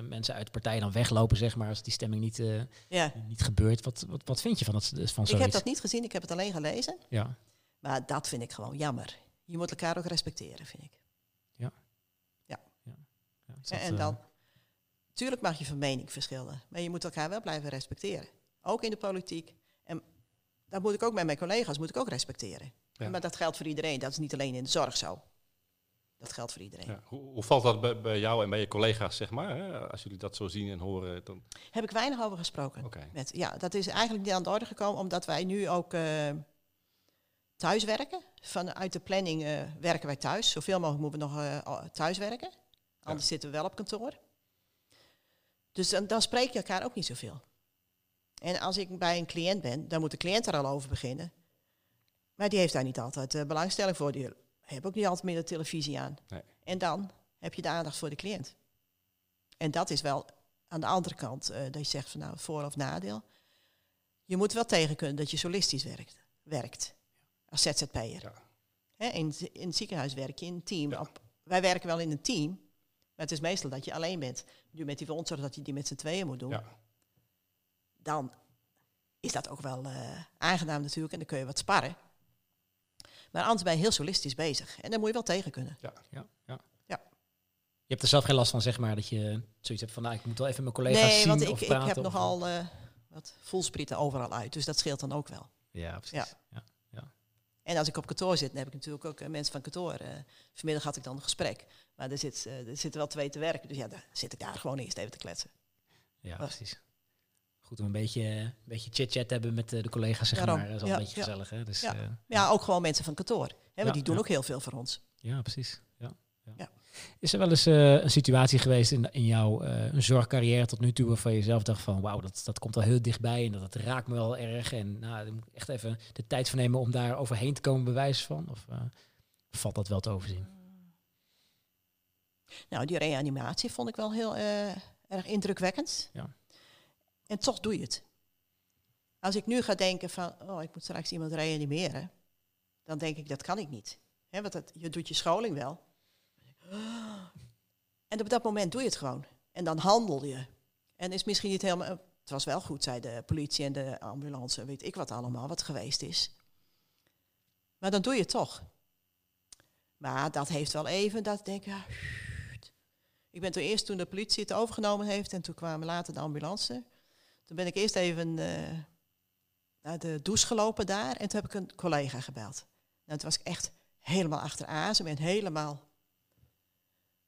mensen uit de partij dan weglopen zeg maar als die stemming niet, Ja, niet gebeurt. Wat, wat, wat vind je van dat van ik heb dat niet gezien, ik heb het alleen gelezen. Ja, Maar dat vind ik gewoon jammer. Je moet elkaar ook respecteren, vind ik. ja, is dat, en dan, tuurlijk mag je van mening verschillen, maar je moet elkaar wel blijven respecteren. Ook in de politiek. En dat moet ik ook met mijn collega's moet ik ook respecteren. Ja. Maar dat geldt voor iedereen. Dat is niet alleen in de zorg zo. Dat geldt voor iedereen. Ja. Hoe, hoe valt dat bij, bij jou en bij je collega's, zeg maar? Hè? Als jullie dat zo zien en horen, dan... Heb ik weinig over gesproken. Met, ja, dat is eigenlijk niet aan de orde gekomen, omdat wij nu ook eh thuis werken. Vanuit de planning eh, werken wij thuis. Zoveel mogelijk moeten we nog al- thuis werken. Anders zitten we wel op kantoor. Dus dan, dan spreek je elkaar ook niet zoveel. En als ik bij een cliënt ben, dan moet de cliënt er al over beginnen. Maar die heeft daar niet altijd eh, belangstelling voor. Die heeft ook niet altijd meer de televisie aan. Nee. En dan heb je de aandacht voor de cliënt. En dat is wel aan de andere kant, eh, dat je zegt van nou, voor- of nadeel. Je moet wel tegen kunnen dat je solistisch werkt, werkt als ZZP'er. Ja. In, het- in het ziekenhuis werk je in een team. Ja. Op- wij werken wel in een team, maar het is meestal dat je alleen bent. Nu met die wondzorg dat je die met z'n tweeën moet doen. Ja. Dan is dat ook wel eh, aangenaam natuurlijk en dan kun je wat sparren. Maar anders ben je heel solistisch bezig. En dan moet je wel tegen kunnen. ja, ja. Ja. Je hebt er zelf geen last van, zeg maar, dat je zoiets hebt van, nou, ik moet wel even mijn collega's nee, zien want of ik, ik praten. heb of- nogal eh, wat voelsprieten overal uit. Dus dat scheelt dan ook wel. Ja, precies. Ja. En als ik op kantoor zit, dan heb ik natuurlijk ook eh, mensen van kantoor. eh, vanmiddag had ik dan een gesprek. Maar er, zit, eh, er zitten wel twee te werken. Dus ja, daar zit ik daar gewoon eerst even te kletsen. Ja, precies. Goed om een beetje, een beetje chit-chat te hebben met eh, de collega's, zeg Daarom. maar. Dat is wel Ja, een beetje ja. gezellig, hè? Dus, Ja. eh, Ja, ook gewoon mensen van kantoor. Hè, want Ja, die doen ja. ook heel veel voor ons. Ja, precies. Ja. Ja. Ja. Is er wel eens een situatie geweest in, in jouw zorgcarrière tot nu toe waarvan je zelf dacht van wauw, dat, dat komt wel heel dichtbij en dat, dat raakt me wel erg en nou, daar moet ik echt even de tijd voor nemen om daar overheen te komen bewijs van? Of valt dat wel te overzien? Nou, die reanimatie vond ik wel heel eh, erg indrukwekkend. Ja. En toch doe je het. Als ik nu ga denken van, oh, ik moet straks iemand reanimeren, dan denk ik, dat kan ik niet. Hè, want dat, je doet je scholing wel. En op dat moment doe je het gewoon. En dan handel je. En is misschien niet helemaal... Het was wel goed, zei de politie en de ambulance, weet ik wat allemaal, wat geweest is. Maar dan doe je het toch. Maar dat heeft wel even, dat ik denk, ja, ik ben toen eerst toen de politie het overgenomen heeft en toen kwamen later de ambulance. Toen ben ik eerst even eh, naar de douche gelopen daar en toen heb ik een collega gebeld. Nou, toen was ik echt helemaal achteraan. Ze ben helemaal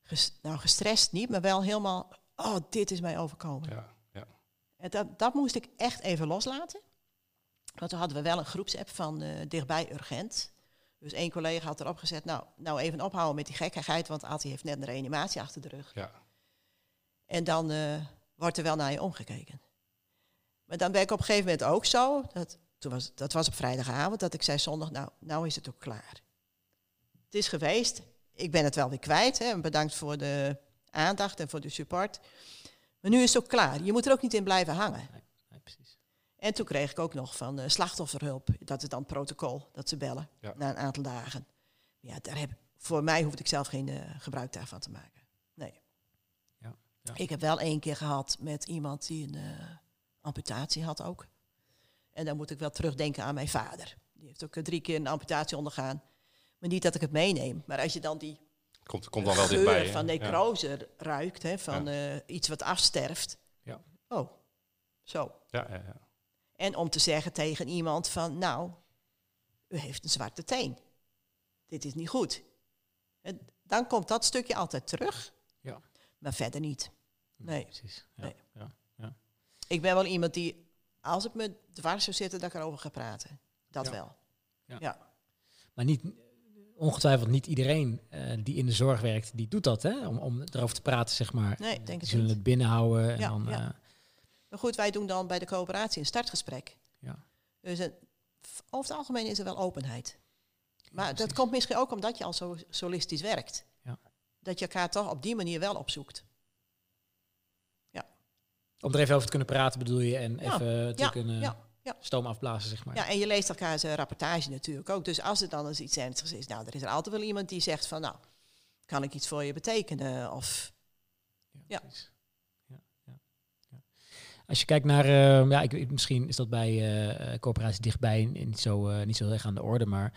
ges- nou, gestrest niet, maar wel helemaal, oh, dit is mij overkomen. Ja, ja. En dat, dat moest ik echt even loslaten. Want toen hadden we wel een groepsapp van eh, dichtbij urgent. Dus één collega had erop gezet, nou, nou even ophouden met die gekkigheid, want Ati heeft net een reanimatie achter de rug. ja. En dan eh, wordt er wel naar je omgekeken. Maar dan ben ik op een gegeven moment ook zo, dat, toen was, dat was op vrijdagavond, dat ik zei zondag, nou, nou is het ook klaar. Het is geweest, ik ben het wel weer kwijt, hè, en bedankt voor de aandacht en voor de support. Maar nu is het ook klaar, je moet er ook niet in blijven hangen. Nee. En toen kreeg ik ook nog van eh, slachtofferhulp, dat is dan protocol, dat ze bellen Ja. na een aantal dagen. Ja, daar heb, voor mij hoefde ik zelf geen eh, gebruik daarvan te maken. Nee. Ja, ja. Ik heb wel één keer gehad met iemand die een eh, amputatie had ook. En dan moet ik wel terugdenken aan mijn vader. Die heeft ook drie keer een amputatie ondergaan. Maar niet dat ik het meeneem. Maar als je dan die Komt, komt dan wel geur dichtbij. van necrose ruikt, hè, van iets wat afsterft. Ja. Oh, zo. Ja, ja, ja. En om te zeggen tegen iemand van, nou, u heeft een zwarte teen. Dit is niet goed. En dan komt dat stukje altijd terug. Ja. Maar verder niet. Nee. Precies. Ja. Nee. Ja. Ik ben wel iemand die, als het me dwars zou zitten, dat ik erover ga praten. Dat Ja. wel. Ja. Ja. Maar niet, ongetwijfeld niet iedereen eh, die in de zorg werkt, die doet dat, hè? Om, om erover te praten, zeg maar. Nee, denk het zullen niet. het binnenhouden en Ja, dan... ja. Maar goed, wij doen dan bij de coöperatie een startgesprek. Ja. Dus het, over het algemeen is er wel openheid. Maar dat komt misschien ook omdat je al zo solistisch werkt. Ja. Dat je elkaar toch op die manier wel opzoekt. Om er even over te kunnen praten bedoel je en Ja, even te ja, kunnen ja, ja. stoom afblazen, zeg maar. Ja, en je leest elkaars eh, rapportage natuurlijk ook. Dus als er dan eens iets ernstigs is, nou, er is er altijd wel iemand die zegt van, nou, kan ik iets voor je betekenen? Of Ja. precies. Ja, ja, ja. Als je kijkt naar, eh, ja, ik, misschien is dat bij eh, corporaties dichtbij niet zo, eh, niet zo erg aan de orde, maar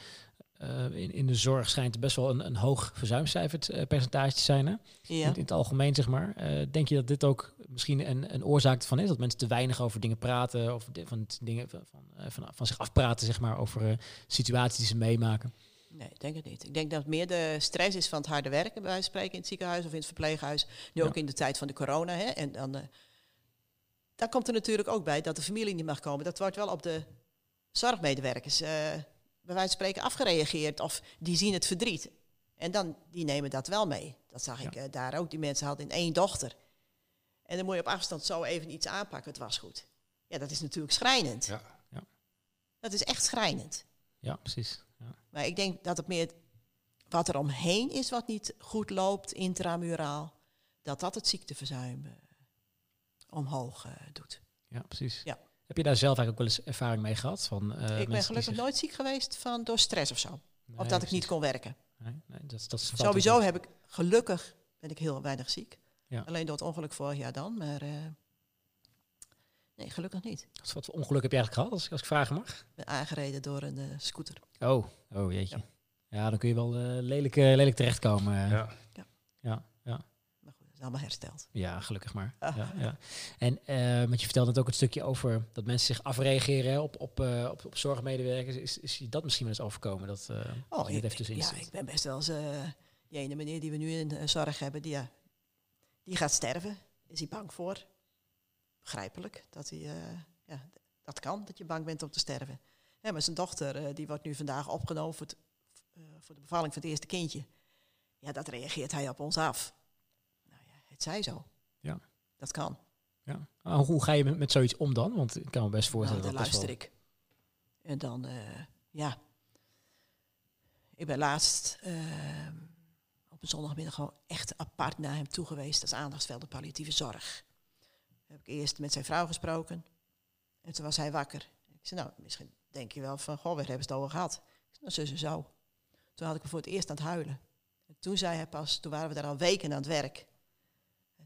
in, in de zorg schijnt er best wel een, een hoog verzuimcijfer eh, percentage te zijn. Hè? ja. In, in het algemeen, zeg maar. Denk je dat dit ook misschien een, een oorzaak van is? Dat mensen te weinig over dingen praten, of van dingen van, van, van, van zich afpraten, zeg maar, over situaties die ze meemaken. Nee, ik denk het niet. Ik denk dat het meer de stress is van het harde werken, bij wijze van spreken, in het ziekenhuis of in het verpleeghuis. Nu Ja. ook in de tijd van de corona. Hè, en dan, daar komt er natuurlijk ook bij dat de familie niet mag komen. Dat wordt wel op de zorgmedewerkers, eh, bij wijze van spreken, afgereageerd. Of die zien het verdriet. En dan, die nemen dat wel mee. Dat zag ik eh, daar ook. Die mensen hadden één dochter. En dan moet je op afstand zo even iets aanpakken. Het was goed. Ja, dat is natuurlijk schrijnend. Ja. Ja. Dat is echt schrijnend. Ja, precies. Ja. Maar ik denk dat het meer wat er omheen is wat niet goed loopt, intramuraal, dat dat het ziekteverzuim eh, omhoog eh, doet. Ja, precies. Ja. Heb je daar zelf eigenlijk ook wel eens ervaring mee gehad? Van, eh, ik ben gelukkig zich- nooit ziek geweest van door stress of zo. Nee, of dat ik niet kon werken. Nee, nee, dat, dat Sowieso heb ik gelukkig ben ik heel weinig ziek. Ja. Alleen door het ongeluk vorig jaar dan. Maar eh, nee, gelukkig niet. Wat, voor ongeluk heb je eigenlijk gehad, als, ik- als ik vragen mag? ben aangereden door een eh, scooter. Oh, oh jeetje. Ja, dan kun je wel eh, lelijk, eh, lelijk terechtkomen. Ja. ja, ja. Is allemaal hersteld. Ja, gelukkig maar. Ah. Ja, ja. En eh want je vertelde net ook een stukje over dat mensen zich afreageren op, op, eh, op, op zorgmedewerkers. Is, is je dat misschien wel eens overkomen? Dat, eh Oh, ik, even tussenin ja, ik ben best wel eens... die ene meneer die we nu in zorg hebben, die, die gaat sterven. Is hij bang voor? Begrijpelijk. Dat, hij, ja, dat kan, dat je bang bent om te sterven. Ja, maar zijn dochter, die wordt nu vandaag opgenomen voor, het, voor de bevalling van het eerste kindje. Ja, dat reageert hij op ons af. Nou het zij zo. Ja. Dat kan. Ja. Hoe ga je met, met zoiets om dan? Want ik kan me best Nou, voorstellen dan dat luister wel... ik. En dan, eh, ja. Ik ben laatst eh, op een zondagmiddag gewoon echt apart naar hem toe geweest als aandachtsveld de palliatieve zorg. Heb ik eerst met zijn vrouw gesproken. En toen was hij wakker. Ik zei, nou, misschien denk je wel van, goh, waar hebben ze het over gehad? Ik zei, nou, en zo. Toen had ik hem voor het eerst aan het huilen. En toen zei hij pas, toen waren we daar al weken aan het werk.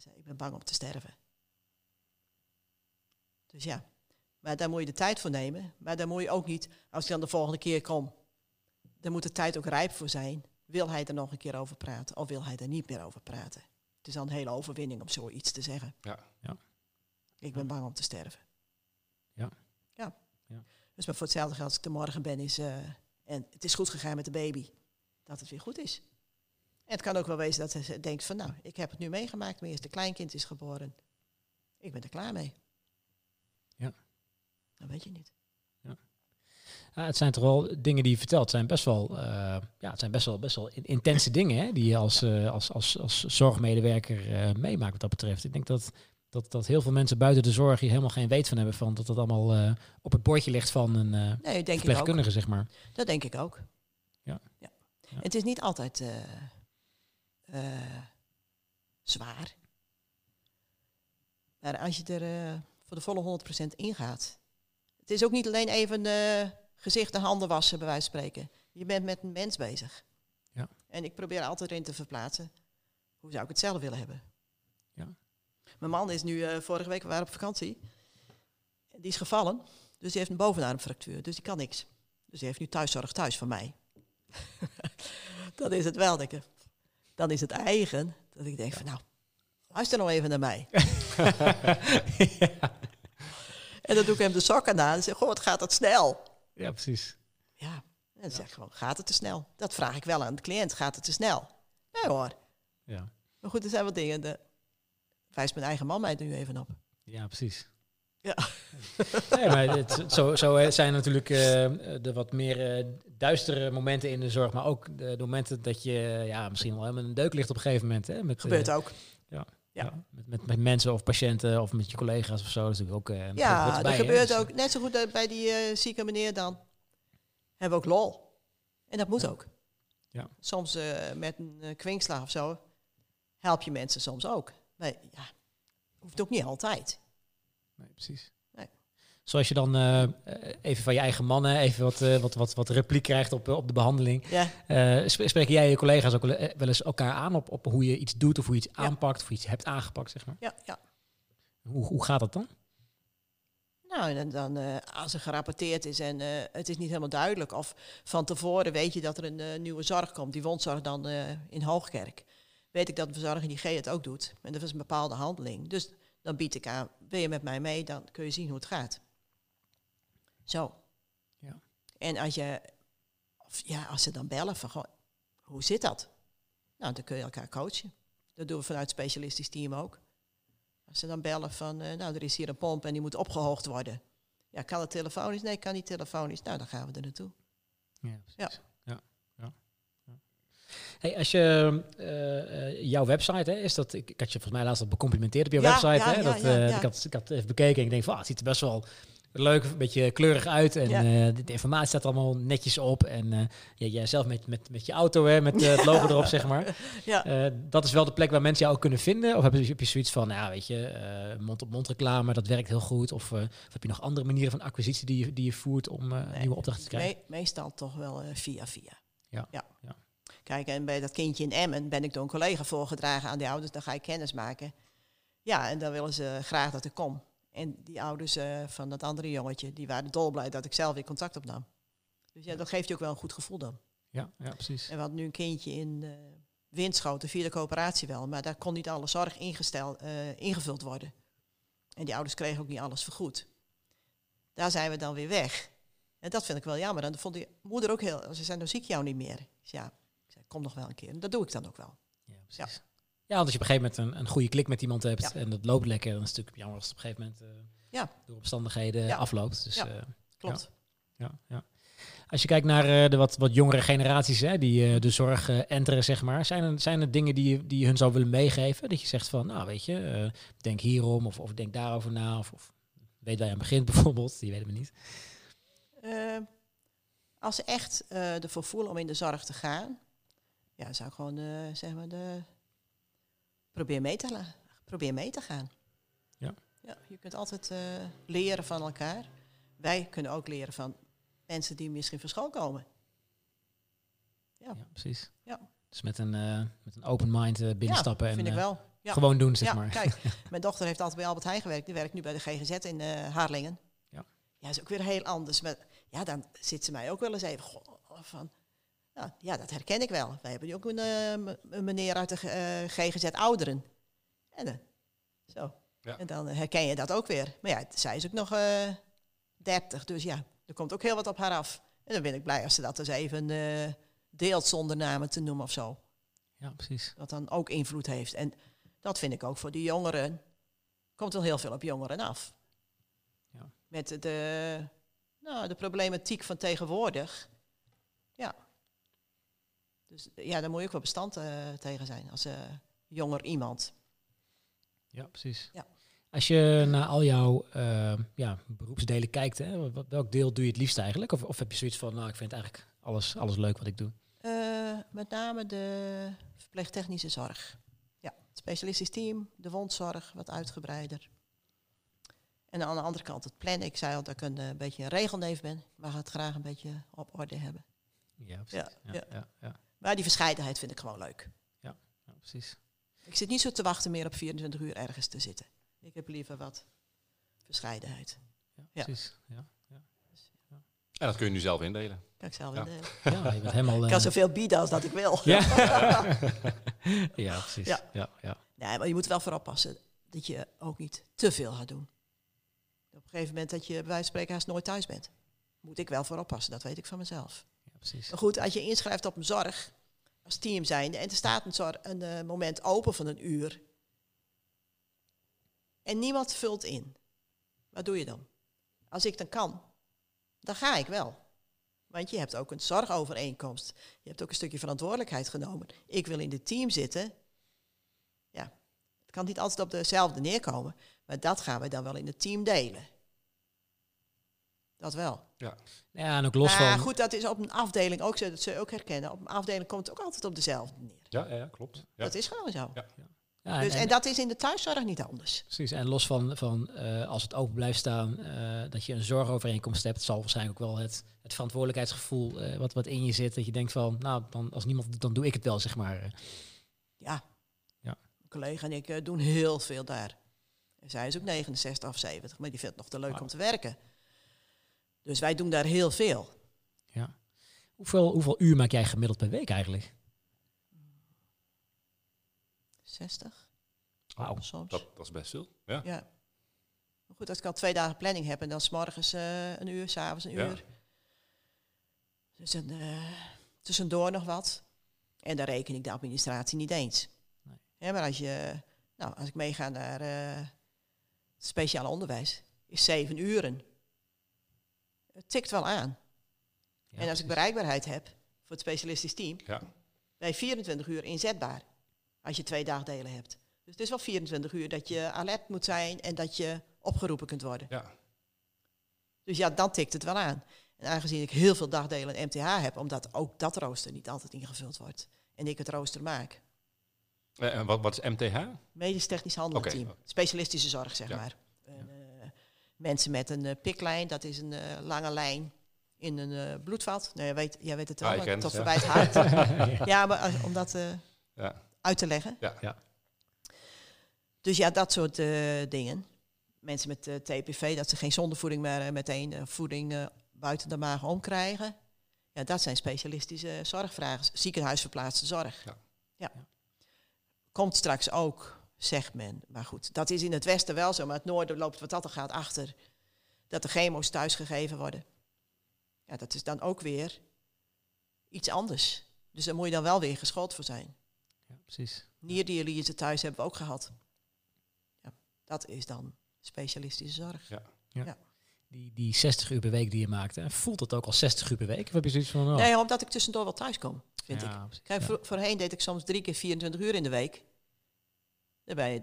Hij zei, ik ben bang om te sterven. Dus ja, maar daar moet je de tijd voor nemen. Maar dan moet je ook niet, als ik dan de volgende keer kom, dan moet de tijd ook rijp voor zijn. Wil hij er nog een keer over praten of wil hij er niet meer over praten? Het is dan een hele overwinning om zoiets te zeggen. Ja. Ja. Ik ben bang om te sterven. Ja. Ja. Ja. Dus maar voor hetzelfde geld als ik er morgen ben is, eh, en het is goed gegaan met de baby, dat het weer goed is. En het kan ook wel wezen dat hij denkt van, nou, ik heb het nu meegemaakt, mijn eerste kleinkind is geboren. Ik ben er klaar mee. Ja. Dat weet je niet. Ja, het zijn toch wel dingen die je vertelt. Het zijn best wel, eh, ja, het zijn best wel, best wel in- intense dingen hè, die je als, eh, als, als, als zorgmedewerker eh, meemaakt wat dat betreft. Ik denk dat, dat, dat heel veel mensen buiten de zorg hier helemaal geen weet van hebben van dat dat allemaal op het bordje ligt van een Nee, denk ik ook. verpleegkundige, zeg maar. Dat denk ik ook. Ja. ja. Ja. Het is niet altijd eh, zwaar. Maar als je er eh, voor de volle 100% ingaat. Het is ook niet alleen even eh, gezicht en handen wassen, bij wijze van spreken. Je bent met een mens bezig. Ja. En ik probeer altijd erin te verplaatsen. Hoe zou ik het zelf willen hebben? Ja. Mijn man is nu, vorige week, we waren op vakantie. Die is gevallen. Dus die heeft een bovenarmfractuur. Dus die kan niks. Dus die heeft nu thuiszorg thuis van mij. dan is het wel, denk ik. Dan is het eigen dat ik denk van nou, luister nou even naar mij. En dan doe ik hem de sokken aan en zeg, goh, wat gaat dat snel? Ja, precies. Ja, en dan zeg ik gewoon, gaat het te snel? Dat vraag ik wel aan de cliënt, gaat het te snel? Nee hoor. Ja, Maar goed, er zijn wat dingen, de, wijst mijn eigen man mij nu even op. ja precies. Ja. Nee, maar het, zo, zo zijn natuurlijk eh, de wat meer eh, duistere momenten in de zorg, maar ook de, de momenten dat je ja, misschien wel helemaal een deuk ligt op een gegeven moment. Hè, met, Gebeurt eh, ook. Ja. Ja, met, met, met mensen of patiënten of met je collega's of zo. Dat is natuurlijk ook. eh, Ja, dat gebeurt Dus, ook. Net zo goed eh, bij die eh, zieke meneer dan. Hebben we ook lol. En dat moet Ja. ook. Ja. Soms eh, met een kwinkslag of zo help je mensen soms ook. Maar ja, hoeft ook niet altijd. Nee, precies. Nee. Zoals je dan eh, even van je eigen mannen even wat, eh, wat, wat, wat repliek krijgt op, eh, op de behandeling. Ja, Eh, sp- spreken jij en je collega's ook wel, eh, eens elkaar aan op, op hoe je iets doet of hoe je iets Ja. aanpakt of iets hebt aangepakt, zeg maar? ja, ja. Hoe, hoe gaat dat dan? Nou, en dan eh, als er gerapporteerd is en eh, het is niet helemaal duidelijk, of van tevoren weet je dat er een eh, nieuwe zorg komt, die wondzorg dan eh, in Hoogkerk, weet ik dat de verzorger die G het ook doet. En dat is een bepaalde handeling. Dus dan bied ik aan, wil je met mij mee, dan kun je zien hoe het gaat. Zo. Ja. En als je, of ja, als ze dan bellen van, goh, hoe zit dat? Nou, dan kun je elkaar coachen. Dat doen we vanuit het specialistisch team ook. Als ze dan bellen van, eh, nou, er is hier een pomp en die moet opgehoogd worden. Ja, kan het telefonisch? Nee, kan niet telefonisch. Nou, dan gaan we er naartoe. Ja, precies. Ja. Hey, als je eh, eh, jouw website, hè, is dat, ik, ik had je volgens mij laatst al becomplimenteerd op je Ja, website. ja, hè, dat, eh. Ik, had, ik had even bekeken en ik denk van, ah, het ziet er best wel leuk, een beetje kleurig uit. En Ja. de, informatie staat allemaal netjes op. En eh, ja, jij zelf met, met, met je auto, hè, met het logo erop, zeg maar. Ja. Dat is wel de plek waar mensen jou ook kunnen vinden? Of heb je, heb je zoiets van, nou, weet je, mond-op-mond reclame, dat werkt heel goed? Of, of heb je nog andere manieren van acquisitie die je, die je voert om Nee, nieuwe opdrachten te krijgen? Me- meestal toch wel via via. Ja, ja. ja. Kijk, en bij dat kindje in Emmen ben ik door een collega voorgedragen aan die ouders. Dan ga ik kennis maken. Ja, en dan willen ze graag dat ik kom. En die ouders eh, van dat andere jongetje, die waren dolblij dat ik zelf weer contact opnam. Dus ja, dat geeft je ook wel een goed gevoel dan. Ja, ja, precies. En we hadden nu een kindje in eh Winschoten, via de coöperatie wel. Maar daar kon niet alle zorg ingesteld, eh, ingevuld worden. En die ouders kregen ook niet alles vergoed. Daar zijn we dan weer weg. En dat vind ik wel jammer. En dat vond die moeder ook heel... Ze zei, nou zie ik jou niet meer. Ja, kom nog wel een keer. En dat doe ik dan ook wel. Ja, precies. Ja, want als je op een gegeven moment een, een goede klik met iemand hebt Ja. en dat loopt lekker, dan is het natuurlijk jammer als het op een gegeven moment eh, Ja. door omstandigheden Ja. afloopt. Dus Ja. ja. Klopt. ja, ja. Als je kijkt naar eh, de wat, wat jongere generaties hè, die eh, de zorg eh, enteren, zeg maar, zijn er, zijn er dingen die, je- die je hun zou willen meegeven? Dat je zegt van, nou weet je, eh, denk hierom of, of denk daarover na. Of, of weet waar je aan begint bijvoorbeeld, die weten we niet. Eh, als ze echt eh ervoor voelen om in de zorg te gaan, ja, zou ik gewoon eh, zeg maar de, probeer mee te probeer mee te gaan. Ja. ja je kunt altijd eh, leren van elkaar. Wij kunnen ook leren van mensen die misschien van school komen. Ja. Ja, precies. Ja. Dus met een, eh, met een open mind binnenstappen ja, en vind ik eh, wel. Ja. gewoon doen, zeg ja, maar. kijk, mijn dochter heeft altijd bij Albert Heijn gewerkt. Die werkt nu bij de GGZ in Harlingen. Ja. Ja, is ook weer heel anders. Maar ja, dan zit ze mij ook wel eens even goh, van... Nou, ja, dat herken ik wel. Wij hebben nu ook een, eh, m- een meneer uit de eh, GGZ Ouderen. En, eh, zo. Ja. en dan herken je dat ook weer. Maar ja, zij is ook nog eh 30, dus ja, er komt ook heel wat op haar af. En dan ben ik blij als ze dat eens even eh, deelt zonder namen te noemen of zo Ja, precies. dat dan ook invloed heeft. En dat vind ik ook voor die jongeren. Komt wel heel veel op jongeren af. Ja. Met de, nou, de problematiek van tegenwoordig. Ja. Dus ja, daar moet je ook wel bestand eh, tegen zijn als eh, jonger iemand. Ja, precies. Ja. Als je naar al jouw eh, ja, beroepsdelen kijkt, hè, welk deel doe je het liefst eigenlijk? Of, of heb je zoiets van, nou, ik vind eigenlijk alles, alles leuk wat ik doe? Eh, met name de verpleegtechnische zorg. Ja, het specialistisch team, de wondzorg, wat uitgebreider. En aan de andere kant het plannen. Ik zei al dat ik een eh, beetje een regelneef ben. Ik mag het graag een beetje op orde hebben. Ja, precies. Ja. ja, ja, Maar die verscheidenheid vind ik gewoon leuk. ja, precies. Ik zit niet zo te wachten meer op 24 uur ergens te zitten. Ik heb liever wat verscheidenheid. Ja, Ja. precies. Ja, En dat kun je nu zelf indelen. Kan ik zelf Ja. in de- ja je bent helemaal... Ik eh, kan zoveel bieden als dat ik wil. ja. ja, precies. Ja. Ja. Ja, Nee, maar je moet wel voor oppassen dat je ook niet te veel gaat doen. Op een gegeven moment dat je bij wijze van spreken haast nooit thuis bent. Moet ik wel voor oppassen, dat weet ik van mezelf. Goed, als je inschrijft op een zorg, als team zijnde, en er staat een, zorg, een eh, moment open van een uur, en niemand vult in, wat doe je dan? Als ik dan kan, dan ga ik wel. Want je hebt ook een zorgovereenkomst. Je hebt ook een stukje verantwoordelijkheid genomen. Ik wil in het team zitten. Ja, het kan niet altijd op dezelfde neerkomen, maar dat gaan we dan wel in het team delen. Dat wel. Ja, en ook los maar van... goed, dat is op een afdeling ook zo. Dat je ook herkennen. Op een afdeling komt het ook altijd op dezelfde neer. Ja, ja, ja, klopt. Ja. Dat is gewoon zo. Ja. Ja, Dus, en dat is in de thuiszorg niet anders. Precies, en los van, van eh, als het open blijft staan, eh, dat je een zorgovereenkomst hebt, zal waarschijnlijk ook wel het, het verantwoordelijkheidsgevoel eh, wat, wat in je zit, dat je denkt van, nou, dan, als niemand het doet, dan doe ik het wel, zeg maar. Ja. Ja. Mijn collega en ik doen heel veel daar. En zij is ook 69 of 70, maar die vindt het nog te leuk om te werken. Dus wij doen daar heel veel. Ja. Hoeveel, hoeveel uur maak jij gemiddeld per week eigenlijk? 60 Wauw. soms. Dat, dat is best veel. Ja. Ja. Maar goed, als ik al twee dagen planning heb en dan s'morgens eh een uur, s'avonds een Ja. uur. Dus een, eh, tussendoor nog wat. En dan reken ik de administratie niet eens. Nee. Maar als, je, nou, als ik meega naar eh speciaal onderwijs, is zeven uren. Het tikt wel aan. Ja, en als ik bereikbaarheid heb voor het specialistisch team, Ja. ben je 24 uur inzetbaar. Als je twee dagdelen hebt. Dus het is wel 24 uur dat je alert moet zijn en dat je opgeroepen kunt worden. Ja. Dus ja, dan tikt het wel aan. En aangezien ik heel veel dagdelen MTH heb, omdat ook dat rooster niet altijd ingevuld wordt. En ik het rooster maak. Eh, En wat, wat is MTH? Medisch technisch handelteam. Specialistische zorg, zeg Ja. maar. En, mensen met een eh, piklijn, dat is een eh, lange lijn in een eh, bloedvat. Nou, jij weet, jij weet het wel, maar tot voorbij het hart. ja, maar als- om dat eh, Ja. uit te leggen. Ja. Ja. Dus ja, dat soort eh, dingen. Mensen met eh, TPV, dat ze geen zondevoeding meer eh, meteen eh, voeding eh, buiten de maag omkrijgen. Ja, dat zijn specialistische zorgvragen. Ziekenhuisverplaatste zorg. Ja. Ja. Komt straks ook, zegt men. Maar goed, dat is in het westen wel zo. Maar het noorden loopt wat dat er gaat achter. Dat de chemo's thuisgegeven worden. Ja, dat is dan ook weer iets anders. Dus daar moet je dan wel weer geschoold voor zijn. Ja, precies. Nierdialyse thuis hebben we ook gehad. Ja, dat is dan specialistische zorg. Die, die 60 uur per week die je maakt, hè, voelt dat ook al 60 uur per week? Of heb je zoiets van, oh, Nee, omdat ik tussendoor wel thuis kom, vind ik. ja, precies. Kijk, Ja. voor- voorheen deed ik soms drie keer 24 uur in de week. Dan ben je,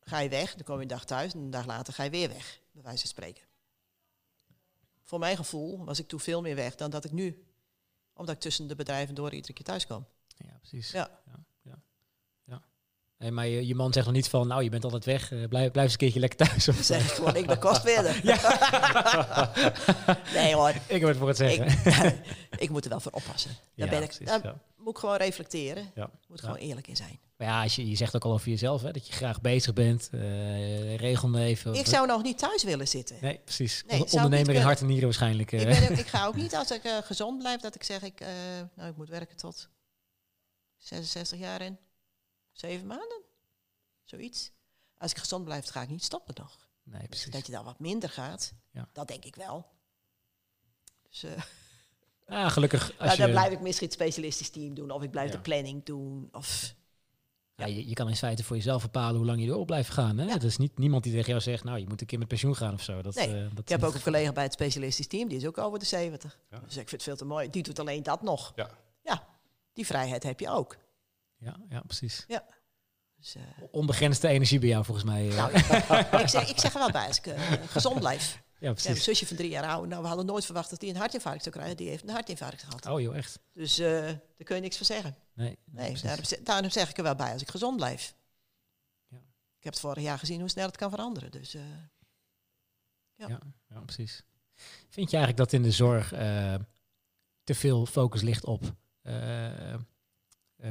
ga je weg, dan kom je een dag thuis en een dag later ga je weer weg, bij wijze van spreken. Voor mijn gevoel was ik toen veel meer weg dan dat ik nu, omdat ik tussen de bedrijven door iedere keer thuis kwam. Ja, precies. Ja. ja, ja, ja. Maar je, je man zegt nog niet van, nou, je bent altijd weg, eh, blijf, blijf eens een keertje lekker thuis. Of, zeg ik gewoon, ik ben kostwinner. nee hoor, ik word voor het zeggen. ik, ik moet er wel voor oppassen. Daar, ben ik, daar moet ik gewoon reflecteren. Moet gewoon eerlijk in zijn. Maar ja, als je, je zegt ook al over jezelf, hè, dat je graag bezig bent, eh regel even. Ik zou nog niet thuis willen zitten. Nee, precies. Nee, Ondernemer in hart en nieren waarschijnlijk. eh. Ik, ben, ook- ik ga ook niet als ik eh, gezond blijf dat ik zeg ik, eh, nou, ik moet werken tot 66 jaar en 7 maanden. Zoiets. Als ik gezond blijf, ga ik niet stoppen nog. nee, precies. Dat je dan wat minder gaat, Ja. dat denk ik wel. Dus eh, Ah, gelukkig. Als nou, je, dan blijf ik misschien het specialistisch team doen. Of ik blijf Ja. de planning doen. Of, ja, je, je kan in feite voor jezelf bepalen hoe lang je door blijft gaan. Hè? Ja. Het is niet niemand die tegen jou zegt, nou, je moet een keer met pensioen gaan of zo. Dat, Nee, eh, dat ik heb ook een collega bij het specialistisch team, die is ook over de 70. Ja. Dus ik vind het veel te mooi. Die doet alleen dat nog. Ja. Ja, die vrijheid heb je ook. Ja, ja, precies. Dus, eh, Onbegrensde energie bij jou volgens mij. eh. nou, ik, zeg, ik zeg er wel bij als ik gezond blijf. Ja, Ja, mijn precies. zusje van drie jaar oud. Nou, we hadden nooit verwacht dat hij een hartinfarct zou krijgen. Die heeft een hartinfarct gehad. Oh joh, echt? Dus eh, daar kun je niks van zeggen. Nee, nee, daarom, daarom zeg ik er wel bij als ik gezond blijf. Ja. Ik heb het vorig jaar gezien hoe snel het kan veranderen. Dus eh, ja. Ja, ja, precies. Vind je eigenlijk dat in de zorg eh, te veel focus ligt op eh, eh,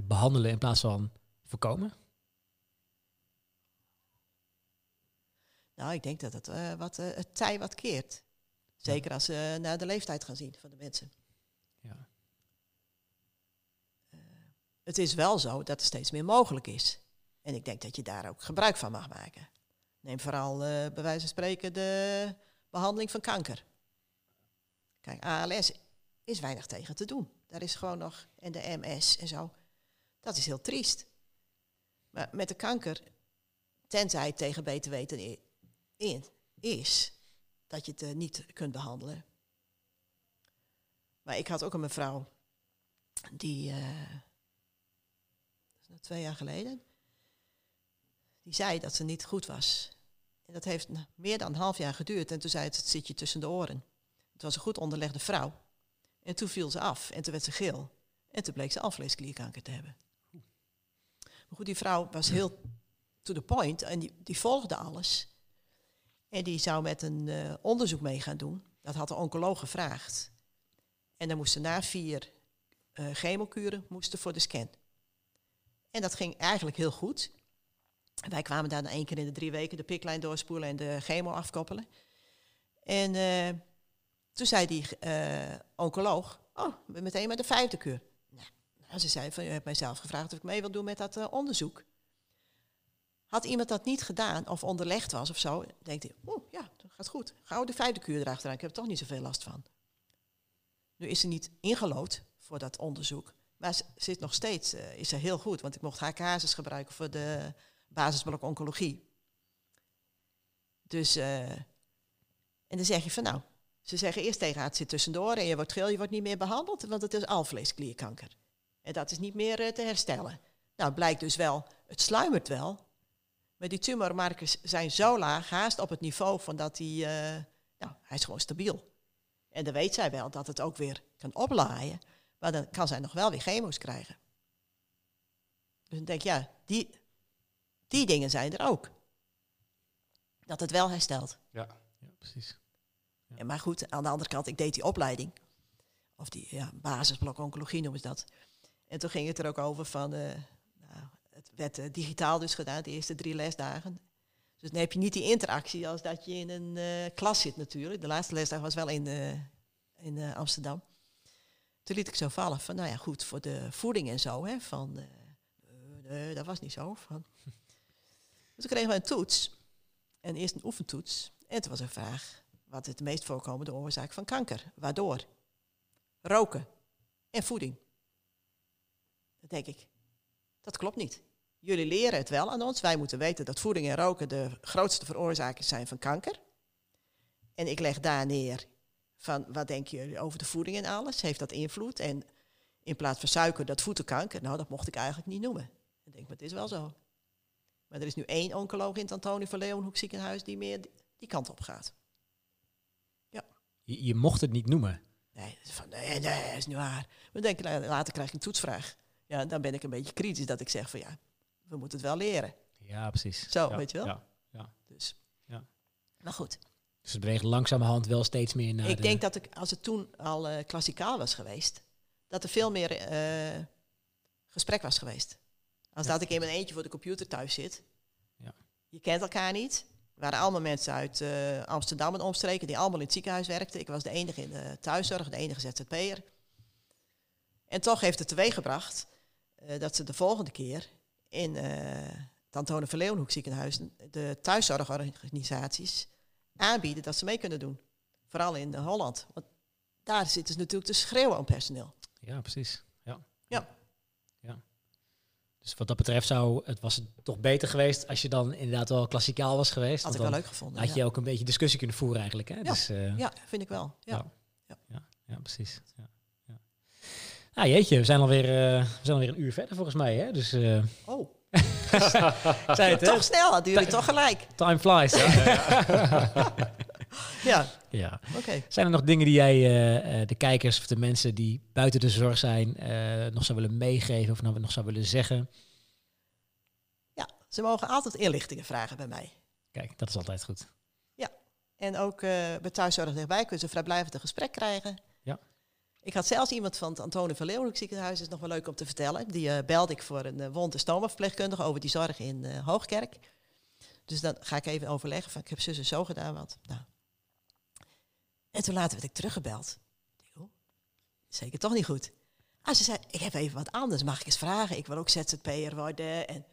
behandelen in plaats van voorkomen? Nou, ik denk dat het, eh, wat, eh, het tij wat keert. Zeker als ze naar de leeftijd gaan zien van de mensen. Ja. Het is wel zo dat er steeds meer mogelijk is. En ik denk dat je daar ook gebruik van mag maken. Neem vooral eh, bij wijze van spreken de behandeling van kanker. Kijk, ALS is weinig tegen te doen. Daar is gewoon nog, en de MS en zo. Dat is heel triest. Maar met de kanker, tenzij tegen beter weten is, dat je het eh, niet kunt behandelen. Maar ik had ook een mevrouw die, eh, nou twee jaar geleden, die zei dat ze niet goed was. En dat heeft meer dan een half jaar geduurd. En toen zei het, het zit je tussen de oren. Het was een goed onderlegde vrouw. En toen viel ze af en toen werd ze geel. En toen bleek ze alvleesklierkanker te hebben. Maar goed, die vrouw was heel to the point en die, die volgde alles. En die zou met een eh, onderzoek mee gaan doen. Dat had de oncoloog gevraagd. En dan moesten na vier uh, chemokuren moesten voor de scan. En dat ging eigenlijk heel goed. Wij kwamen daar één keer in de drie weken de piklijn doorspoelen en de chemo afkoppelen. En uh, toen zei die uh, oncoloog, oh, meteen met de vijfde keur. Nou, ze zei van, je hebt mij zelf gevraagd of ik mee wil doen met dat onderzoek. Had iemand dat niet gedaan of onderlegd was of zo, denkt hij, oh ja, dat gaat goed. Gauw de vijfde kuur erachteraan, ik heb er toch niet zoveel last van. Nu is ze niet ingelood voor dat onderzoek, maar ze zit nog steeds, uh, is ze heel goed, want ik mocht haar casus gebruiken voor de basisblok oncologie. Dus, uh, en dan zeg je van nou, ze zeggen eerst tegen haar, het zit tussendoor en je wordt geel, je wordt niet meer behandeld, want het is alvleesklierkanker. En dat is niet meer uh, te herstellen. Nou, blijkt dus wel, het sluimert wel, maar die tumormarkers zijn zo laag, haast op het niveau van dat hij, uh, nou, hij is gewoon stabiel. En dan weet zij wel dat het ook weer kan oplaaien, maar dan kan zij nog wel weer chemo's krijgen. Dus dan denk ik, ja, die, die dingen zijn er ook. Dat het wel herstelt. Ja, ja precies. Ja. En maar goed, aan de andere kant, ik deed die opleiding. Of die ja, basisblok oncologie noemen ze dat. En toen ging het er ook over van, uh, nou, het werd uh, digitaal dus gedaan, de eerste drie lesdagen. Dus dan heb je niet die interactie als dat je in een uh, klas zit natuurlijk. De laatste lesdag was wel in, in Amsterdam. Toen liet ik zo vallen van, nou ja goed, voor de voeding en zo, hè, van, nee, dat was niet zo. Van. Dus toen kregen we een toets. En eerst een oefentoets. En toen was een vraag, wat is de meest voorkomende oorzaak van kanker? Waardoor? Roken en voeding. Dat denk ik. Dat klopt niet. Jullie leren het wel aan ons. Wij moeten weten dat voeding en roken de grootste veroorzakers zijn van kanker. En ik leg daar neer van wat denken jullie over de voeding en alles? Heeft dat invloed? En in plaats van suiker, dat voetenkanker. Nou, dat mocht ik eigenlijk niet noemen. Ik denk, maar het is wel zo. Maar er is nu één oncoloog in het Antonie van Leeuwenhoek ziekenhuis die meer die, die kant op gaat. Ja. Je, je, mocht het niet noemen. Nee, van, nee, nee, dat is niet waar. Maar denk, nou, later krijg ik een toetsvraag. Ja, dan ben ik een beetje kritisch dat ik zeg van ja, we moeten het wel leren. Ja, precies. Zo, ja, weet je wel? Ja, ja. Dus. Ja. Maar goed. Dus het beweegt langzamerhand wel steeds meer naar Ik de... denk dat ik, als het toen al uh, klassikaal was geweest, dat er veel meer uh, gesprek was geweest. Als ja. dat ik in mijn eentje voor de computer thuis zit. Ja. Je kent elkaar niet. Er waren allemaal mensen uit uh, Amsterdam en omstreken die allemaal in het ziekenhuis werkten. Ik was de enige in de thuiszorg, de enige ZZP'er. En toch heeft het teweeggebracht uh, dat ze de volgende keer in uh, het Antone van Leeuwenhoek ziekenhuis de thuiszorgorganisaties aanbieden dat ze mee kunnen doen. Vooral in Holland. Want daar zitten ze natuurlijk te schreeuwen om personeel. Ja, precies. Ja. Ja. ja. Dus wat dat betreft zou het was het toch beter geweest als je dan inderdaad wel klassikaal was geweest. Had ik wel leuk gevonden. Had je ja. ook een beetje discussie kunnen voeren eigenlijk. Hè? Ja, dus, uh, ja vind ik wel. Ja. Ja, ja. ja, ja precies. Ja. Ja. Jeetje, we zijn alweer, uh, we zijn alweer een uur verder volgens mij. Hè? Dus, uh, oh. zei het, toch snel, hadden jullie toch gelijk. Time flies. ja, ja. oké. Okay. Zijn er nog dingen die jij uh, de kijkers of de mensen die buiten de zorg zijn uh, nog zou willen meegeven of nog zou willen zeggen? Ja, ze mogen altijd inlichtingen vragen bij mij. Kijk, dat is altijd goed. Ja, en ook uh, bij thuiszorg dichtbij kunnen ze vrijblijvend een gesprek krijgen. Ik had zelfs iemand van het Antonie van Leeuwenhoek ziekenhuis, is nog wel leuk om te vertellen. Die uh, belde ik voor een uh, wond- en stomaverpleegkundige over die zorg in uh, Hoogkerk. Dus dan ga ik even overleggen van ik heb zus en zo gedaan wat. Nou. En toen later werd ik teruggebeld. Oh, zeker toch niet goed. Ah, ze zei, ik heb even wat anders, mag ik eens vragen? Ik wil ook ZZP'er worden. En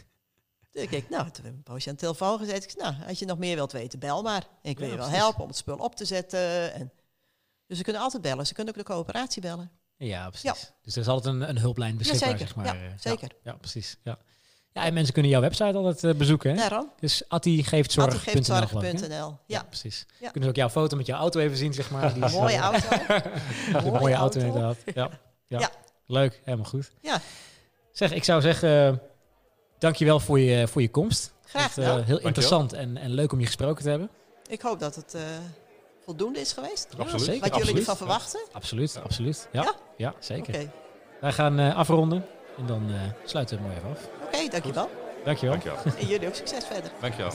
toen ik, nou, toen heb ik een poosje aan de telefoon gezet. Ik zei, nou, als je nog meer wilt weten, bel maar. Ik wil ja, je wel precies. helpen om het spul op te zetten. En dus ze kunnen altijd bellen. Ze kunnen ook de coöperatie bellen. Ja, precies. Ja. Dus er is altijd een, een hulplijn beschikbaar, ja, zeker. zeg maar. Ja, zeker. Ja, ja, precies. Ja. ja, en mensen kunnen jouw website altijd uh, bezoeken. Hè? Daarom. Dus attigeeftzorg.nl. Ja. ja. precies. Ja. Kunnen ze ook jouw foto met jouw auto even zien, zeg maar. Die is, mooie auto. een mooie, mooie auto, inderdaad. Ja. Ja. ja. Leuk, helemaal goed. Ja. Zeg, ik zou zeggen, uh, dankjewel voor je, voor je komst. Graag gedaan. Uh, heel interessant en, en leuk om je gesproken te hebben. Ik hoop dat het voldoende is geweest? Absoluut. zeker. Wat jullie absoluut. ervan verwachten? Absoluut, absoluut. Ja, ja? Ja? zeker. Oké, Wij gaan eh, afronden en dan eh, sluiten we het mooi even af. Oké, dankjewel. Dankjewel. Dankjewel. En jullie ook succes verder. Dankjewel.